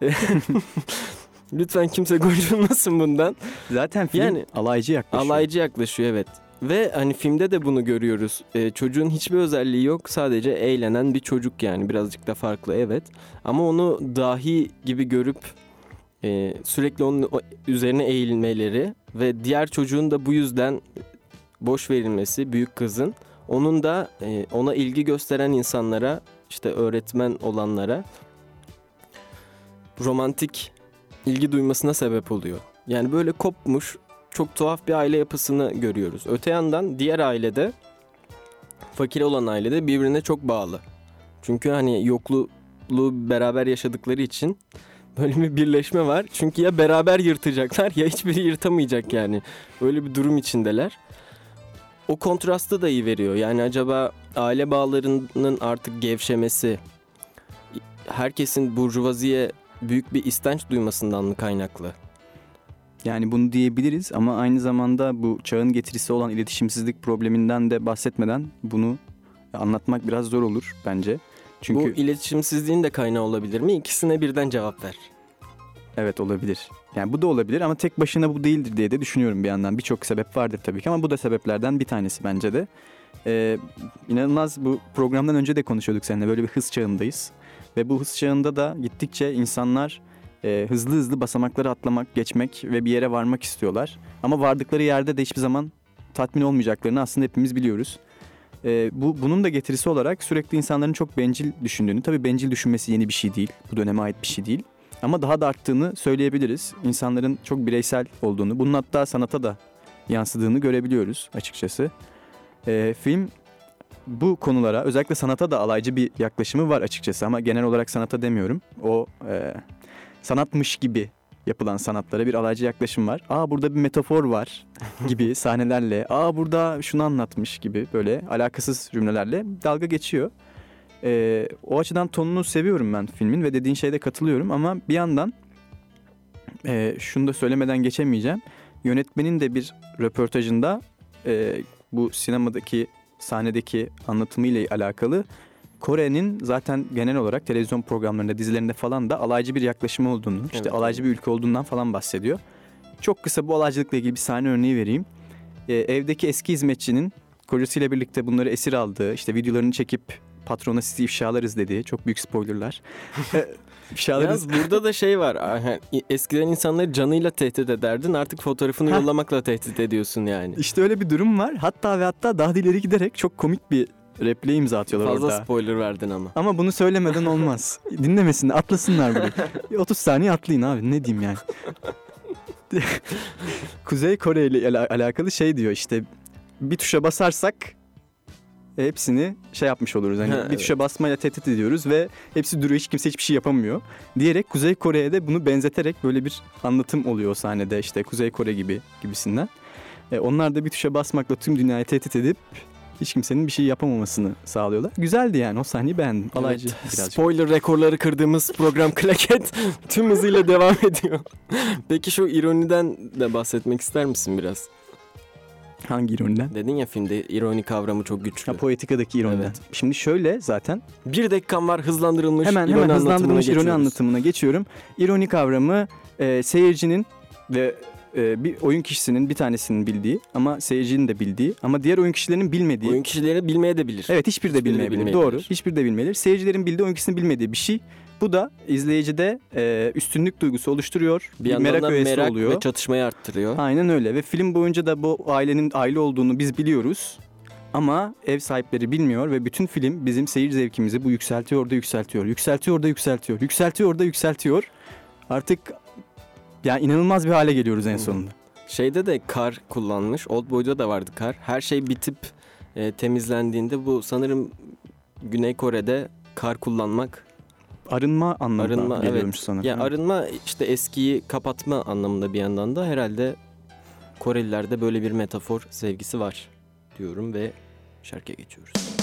Lütfen kimse gocunmasın bundan. Zaten film Yani- alaycı yaklaşıyor. Alaycı yaklaşıyor evet. Ve hani filmde de bunu görüyoruz. Ee, çocuğun hiçbir özelliği yok. Sadece eğlenen bir çocuk yani. Birazcık da farklı evet. Ama onu dahi gibi görüp e, sürekli onun üzerine eğilmeleri ve diğer çocuğun da bu yüzden boş verilmesi büyük kızın onun da e, ona ilgi gösteren insanlara işte öğretmen olanlara romantik ilgi duymasına sebep oluyor. Yani böyle kopmuş çok tuhaf bir aile yapısını görüyoruz. Öte yandan diğer ailede fakir olan ailede birbirine çok bağlı. Çünkü hani yokluğu beraber yaşadıkları için böyle bir birleşme var. Çünkü ya beraber yırtacaklar ya hiçbiri yırtamayacak yani. Öyle bir durum içindeler. O kontrastı da iyi veriyor. Yani acaba aile bağlarının artık gevşemesi herkesin burjuvaziye büyük bir istenç duymasından mı kaynaklı? Yani bunu diyebiliriz ama aynı zamanda bu çağın getirisi olan iletişimsizlik probleminden de bahsetmeden bunu anlatmak biraz zor olur bence. Çünkü Bu iletişimsizliğin de kaynağı olabilir mi? İkisine birden cevap ver. evet olabilir. Yani bu da olabilir ama tek başına bu değildir diye de düşünüyorum bir yandan. Birçok sebep vardır tabii ki ama bu da sebeplerden bir tanesi bence de. Ee, inanılmaz bu programdan önce de konuşuyorduk seninle böyle bir hız çağındayız. Ve bu hız çağında da gittikçe insanlar e, hızlı hızlı basamakları atlamak, geçmek ve bir yere varmak istiyorlar. Ama vardıkları yerde de hiçbir zaman tatmin olmayacaklarını aslında hepimiz biliyoruz. E, bu bunun da getirisi olarak sürekli insanların çok bencil düşündüğünü, tabii bencil düşünmesi yeni bir şey değil, bu döneme ait bir şey değil. Ama daha da arttığını söyleyebiliriz. İnsanların çok bireysel olduğunu, bunun hatta sanata da yansıdığını görebiliyoruz açıkçası. E, film bu konulara özellikle sanata da alaycı bir yaklaşımı var açıkçası ama genel olarak sanata demiyorum. O e, sanatmış gibi yapılan sanatlara bir alaycı yaklaşım var. Aa burada bir metafor var gibi sahnelerle. Aa burada şunu anlatmış gibi böyle alakasız cümlelerle dalga geçiyor. Ee, o açıdan tonunu seviyorum ben filmin ve dediğin şeyde katılıyorum ama bir yandan e, şunu da söylemeden geçemeyeceğim. Yönetmenin de bir röportajında e, bu sinemadaki sahnedeki anlatımıyla alakalı Kore'nin zaten genel olarak televizyon programlarında, dizilerinde falan da alaycı bir yaklaşımı olduğunu, işte Evet. alaycı bir ülke olduğundan falan bahsediyor. Çok kısa bu alaycılıkla ilgili bir sahne örneği vereyim. Ee, evdeki eski hizmetçinin kocasıyla birlikte bunları esir aldığı, işte videolarını çekip patrona sizi ifşalarız dediği, çok büyük spoilerlar. Ee. Yalnız burada da şey var. Eskiden insanları canıyla tehdit ederdin. Artık fotoğrafını yollamakla tehdit ediyorsun yani. İşte öyle bir durum var. Hatta ve hatta daha da ileri giderek çok komik bir repliğe imza atıyorlar Fazla orada. spoiler verdin ama. Ama bunu söylemeden olmaz. Dinlemesin, atlasınlar. Bir 30 saniye atlayın abi ne diyeyim yani. Kuzey Kore ile ala- alakalı şey diyor işte bir tuşa basarsak hepsini şey yapmış oluruz. Hani Ha, bir evet. tuşa basmayla tehdit ediyoruz ve hepsi duruyor hiç kimse hiçbir şey yapamıyor. Diyerek Kuzey Kore'ye de bunu benzeterek böyle bir anlatım oluyor o sahnede işte Kuzey Kore gibi gibisinden. E, onlar da bir tuşa basmakla tüm dünyayı tehdit edip hiç kimsenin bir şey yapamamasını sağlıyorlar. Güzeldi yani o sahneyi beğendim. Alaycı Evet, birazcık. spoiler rekorları kırdığımız program Klaket tüm hızıyla devam ediyor. Peki şu ironiden de bahsetmek ister misin biraz? Hangi ironiden? Dedin ya filmde ironi kavramı çok güçlü. Ha, Poetika'daki ironiden. Evet. Şimdi şöyle zaten Bir dakikam var hızlandırılmış hemen ironi hemen anlatımına hızlandırılmış ironi geçiyoruz. anlatımına geçiyorum. İroni kavramı e, seyircinin ve e, bir oyun kişisinin bir tanesinin bildiği ama seyircinin de bildiği ama diğer oyun kişilerinin bilmediği. Oyun kişileri bilmeye de bilir. Evet hiçbir de Hiçbiri de bilmeyebilir. bilmeyebilir. Doğru. Hiçbir de bilmeyebilir. Seyircilerin bildiği oyun kişisinin bilmediği bir şey. Bu da izleyicide e, üstünlük duygusu oluşturuyor. Bir yandan merak öğesi merak oluyor. ve çatışmayı arttırıyor. Aynen öyle ve film boyunca da bu ailenin aile olduğunu biz biliyoruz. Ama ev sahipleri bilmiyor ve bütün film bizim seyir zevkimizi bu yükseltiyor da yükseltiyor. Yükseltiyor da yükseltiyor. Yükseltiyor da yükseltiyor. Artık yani inanılmaz bir hale geliyoruz en sonunda. Şeyde de kar kullanmış. Old Boy'da da vardı kar. Her şey bitip e, temizlendiğinde bu sanırım Güney Kore'de kar kullanmak. Arınma anlamına Arınma geliyormuş evet. sanırım. Ya arınma işte eskiyi kapatma anlamında bir yandan da herhalde Korelilerde böyle bir metafor sevgisi var diyorum ve şarkıya geçiyoruz.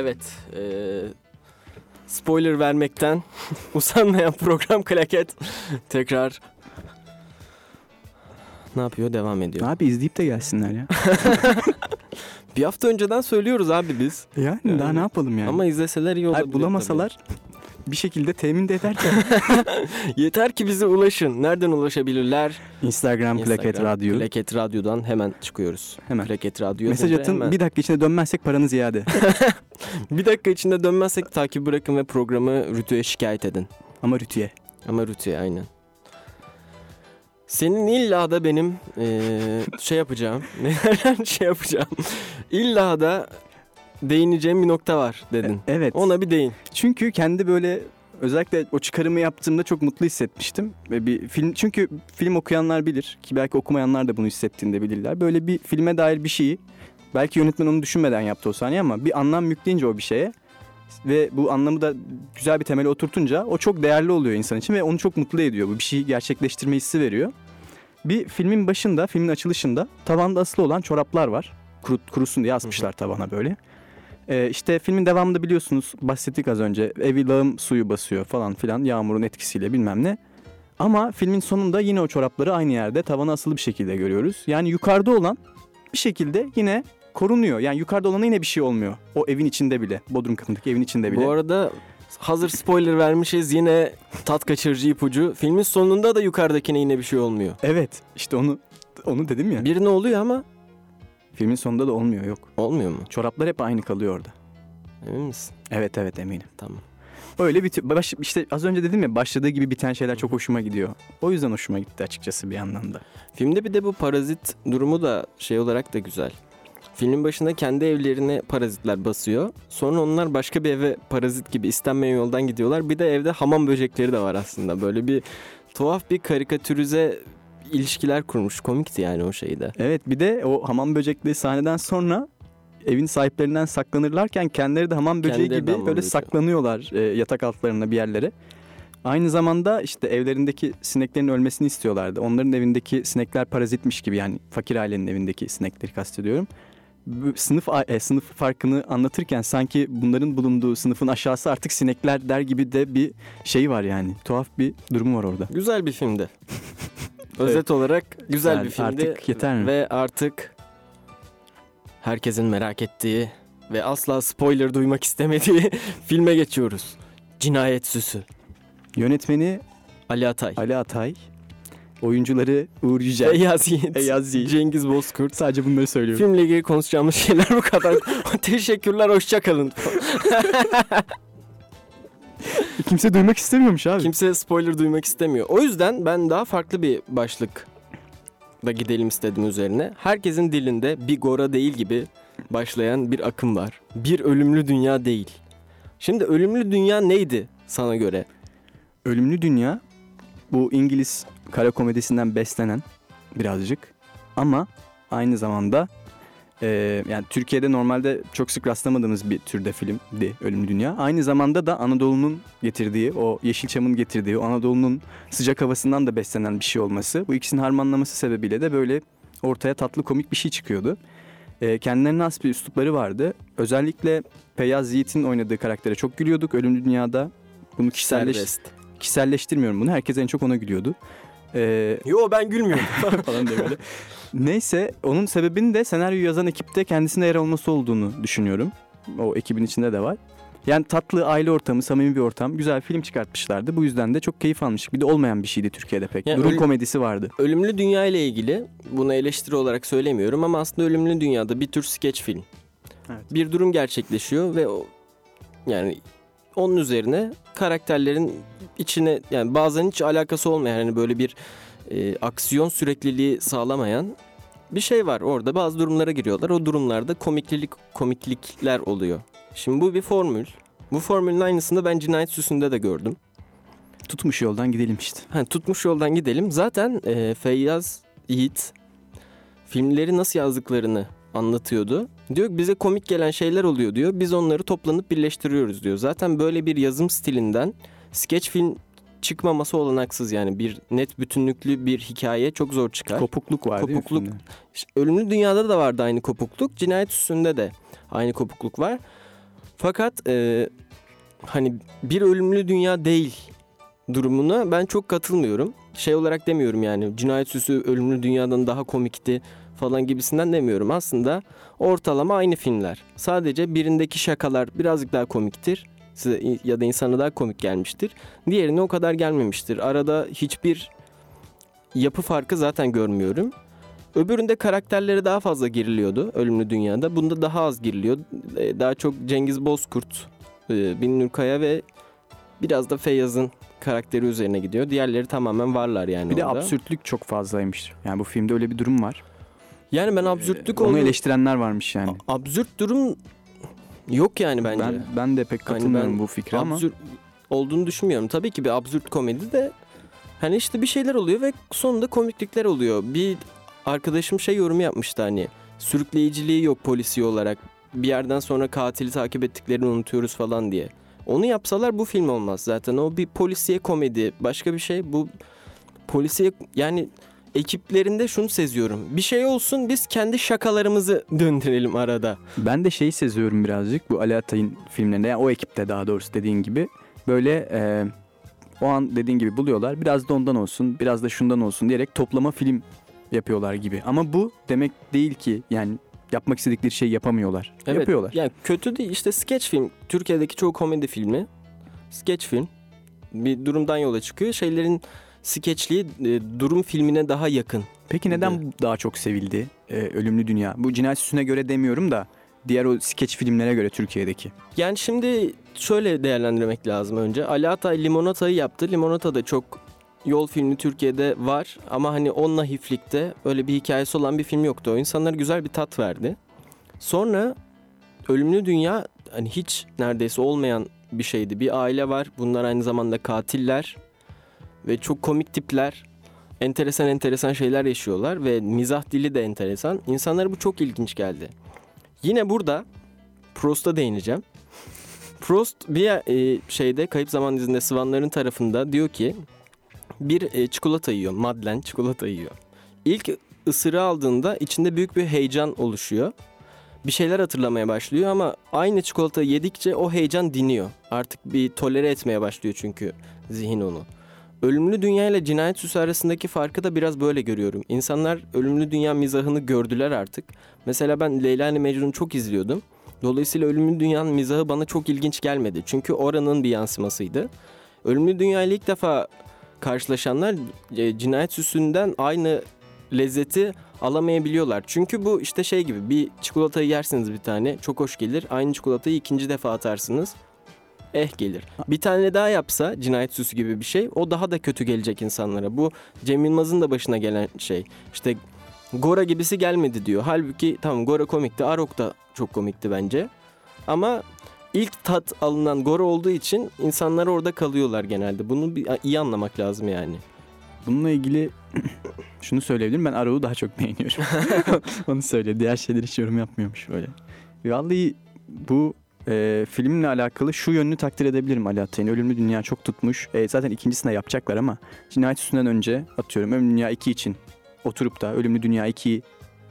Evet, e, spoiler vermekten usanmayan program Klaket tekrar ne yapıyor? Devam ediyor. Abi izleyip de gelsinler ya. Bir hafta önceden söylüyoruz abi biz. yani, Yani. daha ne yapalım yani? Ama izleseler iyi olabilir. Bulamasalar bir şekilde temin de ederken Yeter ki bize ulaşın. Nereden ulaşabilirler? Instagram, Plaket Instagram, Radyo Plaket Radyo'dan hemen çıkıyoruz. hemen. Plaket Radyo. Mesaj atın hemen. bir dakika içinde dönmezsek paranız iade. Bir dakika içinde dönmezsek takip bırakın ve programı Rütü'ye şikayet edin. Ama Rütü'ye. Ama Rütü'ye aynen. Senin illa da benim eee, şey yapacağım. Ne şey yapacağım. İlla da değineceğim bir nokta var dedin. Evet. Ona bir değin. Çünkü kendi böyle özellikle o çıkarımı yaptığımda çok mutlu hissetmiştim. Ve bir film çünkü film okuyanlar bilir ki belki okumayanlar da bunu hissettiğinde bilirler. Böyle bir filme dair bir şeyi belki yönetmen onu düşünmeden yaptı o saniye ama bir anlam yükleyince o bir şeye ve bu anlamı da güzel bir temele oturtunca o çok değerli oluyor insan için ve onu çok mutlu ediyor. Bu bir şeyi gerçekleştirme hissi veriyor. Bir filmin başında, filmin açılışında tavanda asılı olan çoraplar var. Kuru, kurusun diye asmışlar tavana böyle. Ee, işte filmin devamında biliyorsunuz bahsettik az önce evi lağım suyu basıyor falan filan yağmurun etkisiyle bilmem ne. Ama filmin sonunda yine o çorapları aynı yerde tavana asılı bir şekilde görüyoruz. Yani yukarıda olan bir şekilde yine korunuyor. Yani yukarıda olana yine bir şey olmuyor. O evin içinde bile. Bodrum katındaki evin içinde bile. Bu arada hazır spoiler vermişiz yine tat kaçırıcı ipucu. Filmin sonunda da yukarıdakine yine bir şey olmuyor. Evet işte onu onu dedim ya. Birine oluyor ama Filmin sonunda da olmuyor yok. olmuyor mu? Çoraplar hep aynı kalıyor orada. Emin misin? Evet evet eminim. Tamam. Öyle bir baş, işte az önce dedim ya başladığı gibi biten şeyler çok hoşuma gidiyor. O yüzden hoşuma gitti açıkçası bir yandan da. Filmde bir de bu parazit durumu da şey olarak da güzel. Filmin başında kendi evlerine parazitler basıyor. Sonra onlar başka bir eve parazit gibi istenmeyen yoldan gidiyorlar. Bir de evde hamam böcekleri de var aslında. Böyle bir tuhaf bir karikatürize ilişkiler kurmuş. Komikti yani o şeyde. Evet bir de o hamam böcekli sahneden sonra evin sahiplerinden saklanırlarken kendileri de hamam böceği Kendileri gibi hamam böyle böceği. saklanıyorlar e, yatak altlarına bir yerlere. Aynı zamanda işte evlerindeki sineklerin ölmesini istiyorlardı. Onların evindeki sinekler parazitmiş gibi yani fakir ailenin evindeki sinekleri kastediyorum. Bu Sınıf e, sınıf farkını anlatırken sanki bunların bulunduğu sınıfın aşağısı artık sinekler der gibi de bir şey var yani. Tuhaf bir durumu var orada. Güzel bir filmdi. Özet olarak güzel Yani bir filmdi. artık yeter mi? Ve artık herkesin merak ettiği ve asla spoiler duymak istemediği filme geçiyoruz. Cinayet Süsü. Yönetmeni Ali Atay. Ali Atay, oyuncuları Uğur Yücel. Feyyaz Yiğit. Feyyaz Yiğit. Cengiz Bozkurt. Sadece bunları söylüyorum. Filmle ilgili konuşacağımız şeyler bu kadar. Teşekkürler, hoşçakalın. Kimse duymak istemiyormuş abi. Kimse spoiler duymak istemiyor. O yüzden ben daha farklı bir başlık da gidelim istedim üzerine. Herkesin dilinde bir gora değil gibi başlayan bir akım var. Bir ölümlü dünya değil. Şimdi ölümlü dünya neydi sana göre? Ölümlü Dünya bu İngiliz kara komedisinden beslenen birazcık ama aynı zamanda e, yani Türkiye'de normalde çok sık rastlamadığımız bir türde filmdi Ölümlü Dünya. Aynı zamanda da Anadolu'nun getirdiği o Yeşilçam'ın getirdiği o Anadolu'nun sıcak havasından da beslenen bir şey olması. Bu ikisinin harmanlaması sebebiyle de böyle ortaya tatlı komik bir şey çıkıyordu. E, kendilerine has bir üslupları vardı. Özellikle Feyyaz Yiğit'in oynadığı karaktere çok gülüyorduk Ölümlü Dünya'da. Bunu kişiselleş, Serbest. kişiselleştirmiyorum bunu. Herkes en çok ona gülüyordu. Ee, Yo ben gülmüyorum. falan diye böyle. Neyse onun sebebinin de senaryoyu yazan ekipte kendisine yer olması olduğunu düşünüyorum. O ekibin içinde de var. Yani tatlı aile ortamı, samimi bir ortam. Güzel film çıkartmışlardı. Bu yüzden de çok keyif almıştık. Bir de olmayan bir şeydi Türkiye'de pek. Yani Durum öyle- komedisi vardı. Ölümlü Dünya ile ilgili bunu eleştiri olarak söylemiyorum ama aslında Ölümlü Dünya'da bir tür skeç film. Evet. Bir durum gerçekleşiyor ve o yani onun üzerine karakterlerin içine yani bazen hiç alakası olmayan hani böyle bir e, aksiyon sürekliliği sağlamayan bir şey var orada bazı durumlara giriyorlar. O durumlarda komiklik komiklikler oluyor. Şimdi bu bir formül. Bu formülün aynısını ben Cinayet Süsü'nde de gördüm. Tutmuş yoldan gidelim işte. Ha, tutmuş yoldan gidelim. Zaten e, Feyyaz Yiğit filmleri nasıl yazdıklarını anlatıyordu. Diyor ki bize komik gelen şeyler oluyor diyor. Biz onları toplanıp birleştiriyoruz diyor. Zaten böyle bir yazım stilinden skeç film çıkmaması olanaksız yani bir net bütünlüklü bir hikaye çok zor çıkar. Kopukluk var değil mi Kopukluk. filmde? İşte Ölümlü Dünya'da da vardı aynı kopukluk. Cinayet Süsü'nde de aynı kopukluk var. Fakat e, hani bir ölümlü dünya değil durumuna ben çok katılmıyorum. Şey olarak demiyorum yani Cinayet Süsü ölümlü dünyadan daha komikti falan gibisinden demiyorum. Aslında ortalama aynı filmler. Sadece birindeki şakalar birazcık daha komiktir. Size ya da insana daha komik gelmiştir. Diğerine o kadar gelmemiştir. Arada hiçbir yapı farkı zaten görmüyorum. Öbüründe karakterleri daha fazla giriliyordu Ölümlü Dünya'da. Bunda daha az giriliyor. Ee, Daha çok Cengiz Bozkurt, e, Bin Nurkaya ve biraz da Feyyaz'ın karakteri üzerine gidiyor. Diğerleri tamamen varlar yani Bir de orada. absürtlük çok fazlaymış. Yani bu filmde öyle bir durum var. Yani ben absürtlük Onu olduğu- eleştirenler varmış yani. Absürt durum yok yani bence. Ben ben de pek Hani katılmıyorum ben bu fikre ama absürt olduğunu düşünmüyorum. Tabii ki bir absürt komedi de hani işte bir şeyler oluyor ve sonunda komiklikler oluyor. Bir arkadaşım şey yorumu yapmıştı hani sürükleyiciliği yok polisi olarak. Bir yerden sonra katili takip ettiklerini unutuyoruz falan diye. Onu yapsalar bu film olmaz zaten. O bir polisiye komedi. Başka bir şey bu polisiye yani ekiplerinde şunu seziyorum. Bir şey olsun biz kendi şakalarımızı döndürelim arada. ben de şeyi seziyorum birazcık bu Ali Atay'ın filmlerinde. Yani o ekipte daha doğrusu dediğin gibi. Böyle e, o an dediğin gibi buluyorlar. Biraz da ondan olsun, biraz da şundan olsun diyerek toplama film yapıyorlar gibi. Ama bu demek değil ki yani yapmak istedikleri şeyi yapamıyorlar. Evet, Yapıyorlar. Yani kötü değil. İşte sketch film. Türkiye'deki çoğu komedi filmi sketch film. Bir durumdan yola çıkıyor. Şeylerin skeçliği e, durum filmine daha yakın. Peki neden bu daha çok sevildi e, Ölümlü Dünya? Bu cinayet süsüne göre demiyorum da diğer o skeç filmlere göre Türkiye'deki. Yani şimdi şöyle değerlendirmek lazım önce. Ali Atay Limonata'yı yaptı. Limonata da çok yol filmi Türkiye'de var ama hani onunla hiflikte öyle bir hikayesi olan bir film yoktu. O insanlara güzel bir tat verdi. Sonra Ölümlü Dünya hani hiç neredeyse olmayan bir şeydi. Bir aile var. Bunlar aynı zamanda katiller ve çok komik tipler. Enteresan enteresan şeyler yaşıyorlar ve mizah dili de enteresan. İnsanlara bu çok ilginç geldi. Yine burada Prost'a değineceğim. Prost bir e, şeyde kayıp zaman dizinde Sıvanların tarafında diyor ki bir e, çikolata yiyor. Madlen çikolata yiyor. İlk ısırığı aldığında içinde büyük bir heyecan oluşuyor. Bir şeyler hatırlamaya başlıyor ama aynı çikolatayı yedikçe o heyecan diniyor. Artık bir tolere etmeye başlıyor çünkü zihin onu. Ölümlü Dünya ile Cinayet Süsü arasındaki farkı da biraz böyle görüyorum. İnsanlar Ölümlü Dünya mizahını gördüler artık. Mesela ben Leyla ile Mecnun'u çok izliyordum. Dolayısıyla Ölümlü Dünya'nın mizahı bana çok ilginç gelmedi. Çünkü oranın bir yansımasıydı. Ölümlü Dünya ile ilk defa karşılaşanlar e, cinayet süsünden aynı lezzeti alamayabiliyorlar. Çünkü bu işte şey gibi bir çikolatayı yersiniz bir tane çok hoş gelir. Aynı çikolatayı ikinci defa atarsınız. Eh gelir. Bir tane daha yapsa cinayet süsü gibi bir şey o daha da kötü gelecek insanlara. Bu Cem Yılmaz'ın da başına gelen şey. İşte Gora gibisi gelmedi diyor. Halbuki tamam Gora komikti. Arok da çok komikti bence. Ama ilk tat alınan Gora olduğu için insanlar orada kalıyorlar genelde. Bunu bir, iyi anlamak lazım yani. Bununla ilgili şunu söyleyebilirim. Ben Arok'u daha çok beğeniyorum. Onu söyle. Diğer şeyler hiç yorum yapmıyormuş böyle. Vallahi bu e, filmle alakalı şu yönünü takdir edebilirim Ali Atay'ın. Ölümlü Dünya çok tutmuş. E, zaten ikincisini de yapacaklar ama Cinayet Süsü'nden önce atıyorum Ölümlü Dünya 2 için oturup da Ölümlü Dünya 2'yi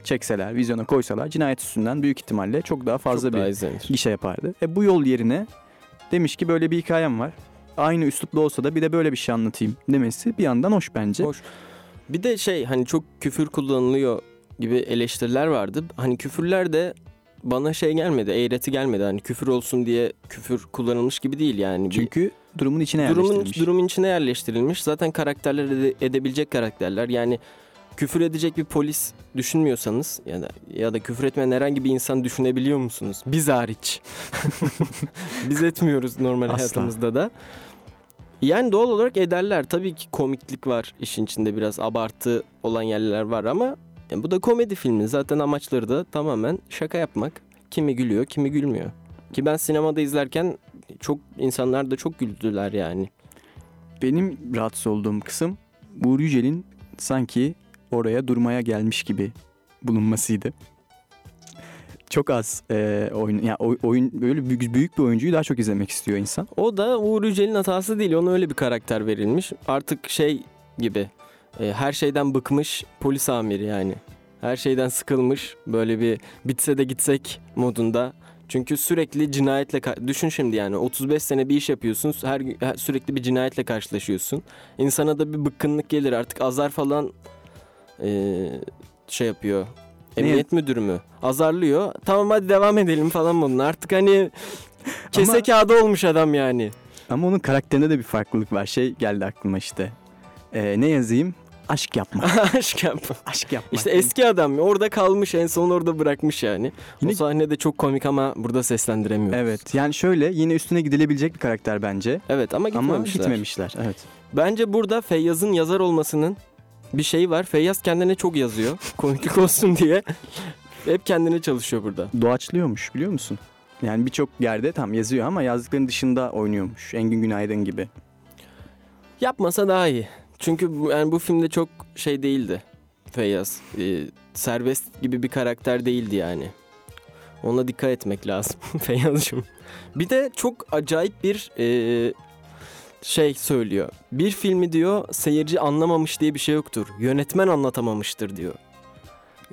çekseler, vizyona koysalar Cinayet Süsü'nden büyük ihtimalle çok daha fazla Çok bir daha izlenir. gişe yapardı. E bu yol yerine demiş ki böyle bir hikayem var. Aynı üslupla olsa da bir de böyle bir şey anlatayım demesi bir yandan hoş bence. Hoş. Bir de şey hani çok küfür kullanılıyor gibi eleştiriler vardı. Hani küfürler de bana şey gelmedi, eğreti gelmedi. Hani küfür olsun diye küfür kullanılmış gibi değil yani. Çünkü durumun içine durumun yerleştirilmiş. durumun içine yerleştirilmiş. Zaten karakterler ede- edebilecek karakterler. Yani küfür edecek bir polis düşünmüyorsanız ya da ya da küfür etmeyen herhangi bir insan düşünebiliyor musunuz? Biz hariç. Biz etmiyoruz normal Asla. hayatımızda da. Yani doğal olarak ederler. Tabii ki komiklik var işin içinde biraz abartı olan yerler var ama yani bu da komedi filmi. Zaten amaçları da tamamen şaka yapmak. Kimi gülüyor, kimi gülmüyor. Ki ben sinemada izlerken çok insanlar da çok güldüler yani. Benim rahatsız olduğum kısım Uğur Yücel'in sanki oraya durmaya gelmiş gibi bulunmasıydı. Çok az e, oyun, yani oy- oyun böyle büyük, büyük bir oyuncuyu daha çok izlemek istiyor insan. O da Uğur Yücel'in hatası değil. Ona öyle bir karakter verilmiş. Artık şey gibi e, her şeyden bıkmış polis amiri yani. Her şeyden sıkılmış böyle bir bitse de gitsek modunda. Çünkü sürekli cinayetle düşün şimdi yani 35 sene bir iş yapıyorsun. Her, sürekli bir cinayetle karşılaşıyorsun. İnsana da bir bıkkınlık gelir. Artık azar falan e, şey yapıyor. Emniyet müdürü mü? Azarlıyor. Tamam hadi devam edelim falan modunda. Artık hani Kese Ama- kağıdı olmuş adam yani. Ama onun karakterinde de bir farklılık var. Şey geldi aklıma işte. Ee, ne yazayım? Aşk yapma. Aşk yapma. Aşk yapma. İşte eski adam orada kalmış en son orada bırakmış yani. Yine- O sahne de çok komik ama burada seslendiremiyoruz. Evet yani şöyle yine üstüne gidilebilecek bir karakter bence. Evet ama Ama gitmemişler. gitmemişler. Evet. Bence burada Feyyaz'ın yazar olmasının bir şeyi var. Feyyaz kendine çok yazıyor. Komiklik olsun diye. Hep kendine çalışıyor burada. Doğaçlıyormuş biliyor musun? Yani birçok yerde tam yazıyor ama yazdıklarının dışında oynuyormuş. Engin Günaydın gibi. Yapmasa daha iyi. Çünkü yani bu filmde çok şey değildi Feyyaz. Ee, serbest gibi bir karakter değildi yani. Ona dikkat etmek lazım Feyyaz'cığım. Bir de çok acayip bir e, şey söylüyor. Bir filmi diyor seyirci anlamamış diye bir şey yoktur. Yönetmen anlatamamıştır diyor.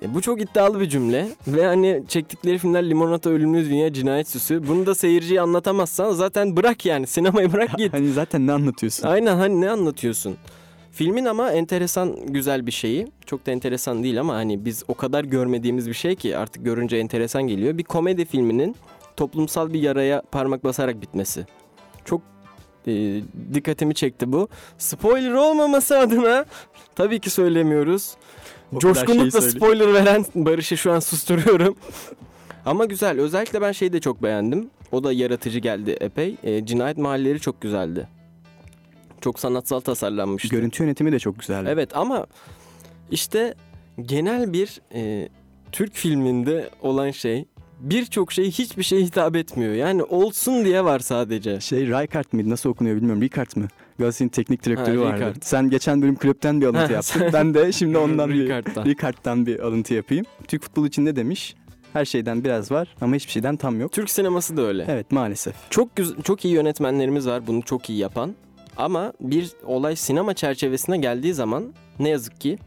E, bu çok iddialı bir cümle ve hani çektikleri filmler Limonata Ölümlü Dünya Cinayet Süsü. Bunu da seyirciye anlatamazsan zaten bırak yani sinemayı bırak git. Hani zaten ne anlatıyorsun? Aynen hani ne anlatıyorsun? Filmin ama enteresan güzel bir şeyi. Çok da enteresan değil ama hani biz o kadar görmediğimiz bir şey ki artık görünce enteresan geliyor. Bir komedi filminin toplumsal bir yaraya parmak basarak bitmesi. Çok e, dikkatimi çekti bu. Spoiler olmaması adına tabii ki söylemiyoruz. O Coşkunlukla söyle- spoiler veren Barış'ı şu an susturuyorum. Ama güzel. Özellikle ben şeyi de çok beğendim. O da yaratıcı geldi epey. E, cinayet mahalleleri çok güzeldi. Çok sanatsal tasarlanmıştı. Görüntü yönetimi de çok güzeldi. Evet ama işte genel bir e, Türk filminde olan şey birçok şey hiçbir şeye hitap etmiyor. Yani olsun diye var sadece. Şey Raykart mıydı? Nasıl okunuyor bilmiyorum. Ricard mı? Galatasaray'ın teknik direktörü Ha, vardı. Ricard. Sen geçen bölüm kulüpten bir alıntı yaptın. Ben de şimdi ondan bir Ricard'dan. Bir alıntı yapayım. Türk futbolu için ne demiş? Her şeyden biraz var ama hiçbir şeyden tam yok. Türk sineması da öyle. Evet maalesef. Çok çok iyi yönetmenlerimiz var bunu çok iyi yapan. Ama bir olay sinema çerçevesine geldiği zaman ne yazık ki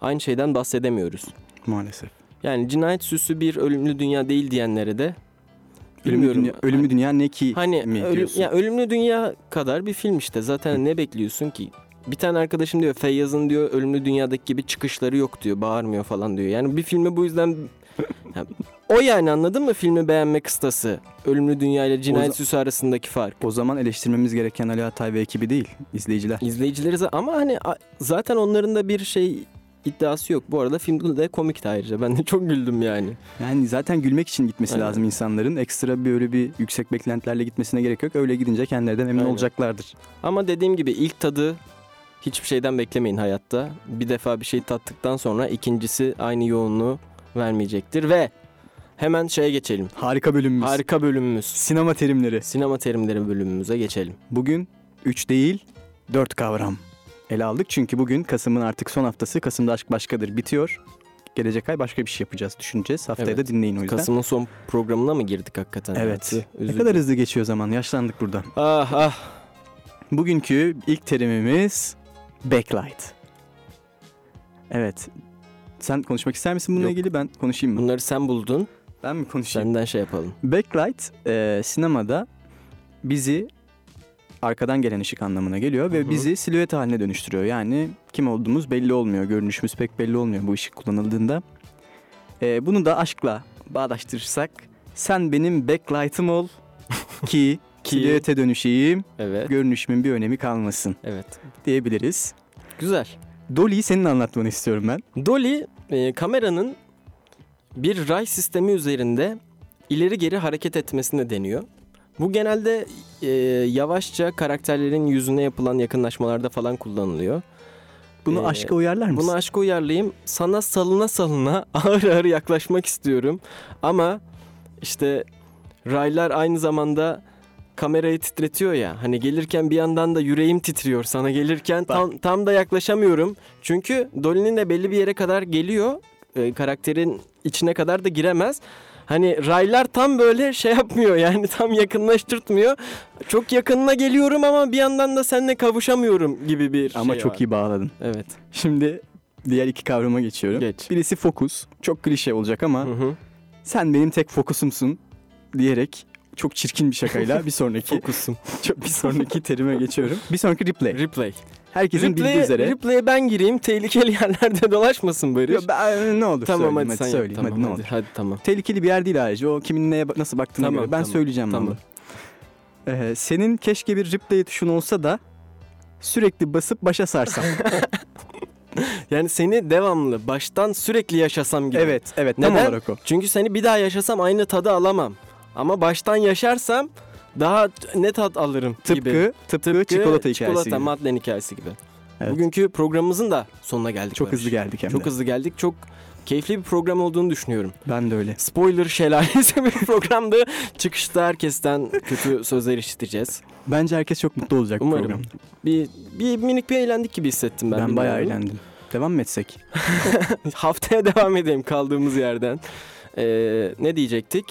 aynı şeyden bahsedemiyoruz. Maalesef. Yani cinayet süsü bir ölümlü dünya değil diyenlere de Ölümlü bilmiyorum. dünya, ölümlü dünya ne ki Hani mi ölüm, diyorsun? ya ölümlü dünya kadar bir film işte. Zaten ne bekliyorsun ki? Bir tane arkadaşım diyor Feyyaz'ın diyor ölümlü dünyadaki gibi çıkışları yok diyor. Bağırmıyor falan diyor. Yani bir filmi bu yüzden Ya, o yani anladın mı filmi beğenme kıstası? Ölümlü dünya ile cinayet süsü arasındaki fark. O zaman eleştirmemiz gereken Ali Atay ve ekibi değil, izleyiciler. İzleyicileri ama hani zaten onların da bir şey iddiası yok. Bu arada film de komikti ayrıca. Ben de çok güldüm yani. Yani zaten gülmek için gitmesi Aynen. lazım insanların. Ekstra bir öyle bir yüksek beklentilerle gitmesine gerek yok. Öyle gidince kendileri de memnun Aynen. olacaklardır. Ama dediğim gibi ilk tadı hiçbir şeyden beklemeyin hayatta. Bir defa bir şey tattıktan sonra ikincisi aynı yoğunluğu vermeyecektir ve hemen şeye geçelim. Harika bölümümüz. Harika bölümümüz. Sinema terimleri. Sinema terimleri bölümümüze geçelim. Bugün 3 değil 4 kavram ele aldık. Çünkü bugün Kasım'ın artık son haftası. Kasım'da Aşk Başkadır bitiyor. Gelecek ay başka bir şey yapacağız, düşüneceğiz. Haftaya Evet. da dinleyin o yüzden. Kasım'ın son programına mı girdik hakikaten? Evet. Ne kadar hızlı geçiyor zaman. Yaşlandık burada. Ah ah. Bugünkü ilk terimimiz backlight. Evet. Sen konuşmak ister misin bununla Yok. ilgili? Ben konuşayım mı? Bunları sen buldun. Ben mi konuşayım? Senden şey yapalım. Backlight e, sinemada bizi arkadan gelen ışık anlamına geliyor ve Hı hı. bizi silüet haline dönüştürüyor. Yani kim olduğumuz belli olmuyor, görünüşümüz pek belli olmuyor bu ışık kullanıldığında. E, bunu da aşkla bağdaştırırsak sen benim backlight'ım ol ki Ki- silüete dönüşeyim, Evet. görünüşümün bir önemi kalmasın Evet. diyebiliriz. Güzel. Dolly'yi senin anlatmanı istiyorum ben. Dolly e, kameranın bir ray sistemi üzerinde ileri geri hareket etmesine deniyor. Bu genelde e, yavaşça karakterlerin yüzüne yapılan yakınlaşmalarda falan kullanılıyor. Bunu Ee, aşka uyarlar mısın? Bunu aşka uyarlayayım. Sana salına salına ağır ağır yaklaşmak istiyorum. Ama işte raylar aynı zamanda kamerayı titretiyor ya. Hani gelirken bir yandan da yüreğim titriyor sana gelirken tam, tam da yaklaşamıyorum. Çünkü Dolly'nin de belli bir yere kadar geliyor. Ee, karakterin içine kadar da giremez. Hani raylar tam böyle şey yapmıyor yani tam yakınlaştırtmıyor. Çok yakınına geliyorum ama bir yandan da seninle kavuşamıyorum gibi bir Ama şey çok var. iyi bağladın. Evet. Şimdi diğer iki kavrama geçiyorum. Geç. Birisi fokus. Çok klişe olacak ama Hı hı. sen benim tek fokusumsun diyerek çok çirkin bir şakayla bir sonraki Fokusum. çok bir sonraki terime geçiyorum. Bir sonraki replay. Replay. Herkesin bildiği Replay'e, üzere. replay'e ben gireyim. Tehlikeli yerlerde dolaşmasın Barış. Yo, ben, ne olur tamam söyleyeyim hadi hadi, sen yap. söyleyeyim Tamam, hadi ne hadi, olur. hadi tamam. Tehlikeli bir yer değil ayrıca. O kimin neye nasıl baktığına Tamam, göre. Ben tamam, söyleyeceğim tamam. vallahi. Ee, senin keşke bir replay tuşun olsa da sürekli basıp başa sarsam. Yani seni devamlı baştan sürekli yaşasam gibi. evet, evet. Tam Neden? olarak o. Çünkü seni bir daha yaşasam aynı tadı alamam. Ama baştan yaşarsam daha ne tat alırım Tıpkı, gibi. tıpkı, çikolata hikayesi Çikolata, gibi. Madeleine hikayesi gibi. Evet. Bugünkü programımızın da sonuna geldik. Çok Barış. hızlı geldik hem Çok de. hızlı geldik. Çok keyifli bir program olduğunu düşünüyorum. Ben de öyle. Spoiler şelalesi bir programdı. Çıkışta herkesten kötü sözler işiteceğiz. Bence herkes çok mutlu olacak Umarım. programda. Bir, bir minik bir eğlendik gibi hissettim ben. Ben, bayağı bilmiyorum. eğlendim. Devam mı etsek? Haftaya devam edelim kaldığımız yerden. Ee, ne diyecektik?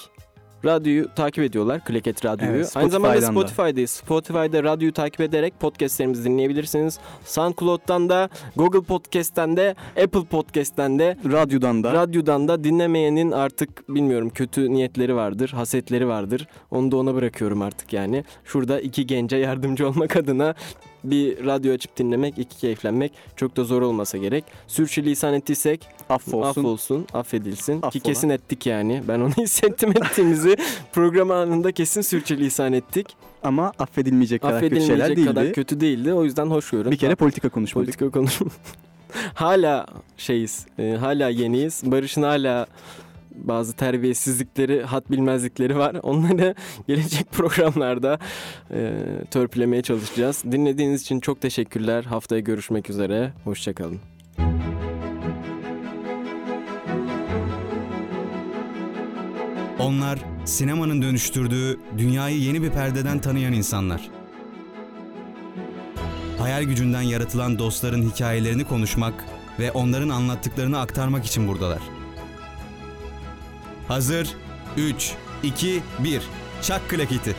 Radyoyu takip ediyorlar. Kleket Radyo'yu. Evet, Aynı zamanda. Spotify'dayız. Spotify'da radyoyu takip ederek podcastlerimizi dinleyebilirsiniz. SoundCloud'dan da, Google Podcast'ten de, Apple Podcast'ten de, Radyodan da. radyodan da dinlemeyenin artık bilmiyorum kötü niyetleri vardır, hasetleri vardır. Onu da ona bırakıyorum artık yani. Şurada iki gence yardımcı olmak adına bir radyo açıp dinlemek, iki keyiflenmek çok da zor olmasa gerek. Sürçülisan ettiysek affolsun. Affolsun, affedilsin. Ki Affola. kesin ettik yani. Ben onu hissettim ettiğimizi. Program anında kesin sürçülisan ettik. Ama affedilmeyecek kadar kötü şeyler Affedilmeyecek değildi. kadar kötü değildi. O yüzden hoş görün. Bir kere politika konuşmadık. politika konuşum. hala şeyiz. e, hala yeniyiz. Barış'ın hala bazı terbiyesizlikleri, hat bilmezlikleri var. Onları gelecek programlarda e, törpülemeye çalışacağız. Dinlediğiniz için çok teşekkürler. Haftaya görüşmek üzere. Hoşçakalın. Onlar sinemanın dönüştürdüğü dünyayı yeni bir perdeden tanıyan insanlar. Hayal gücünden yaratılan dostların hikayelerini konuşmak ve onların anlattıklarını aktarmak için buradalar. Hazır 3 2 1 Çak klaketi.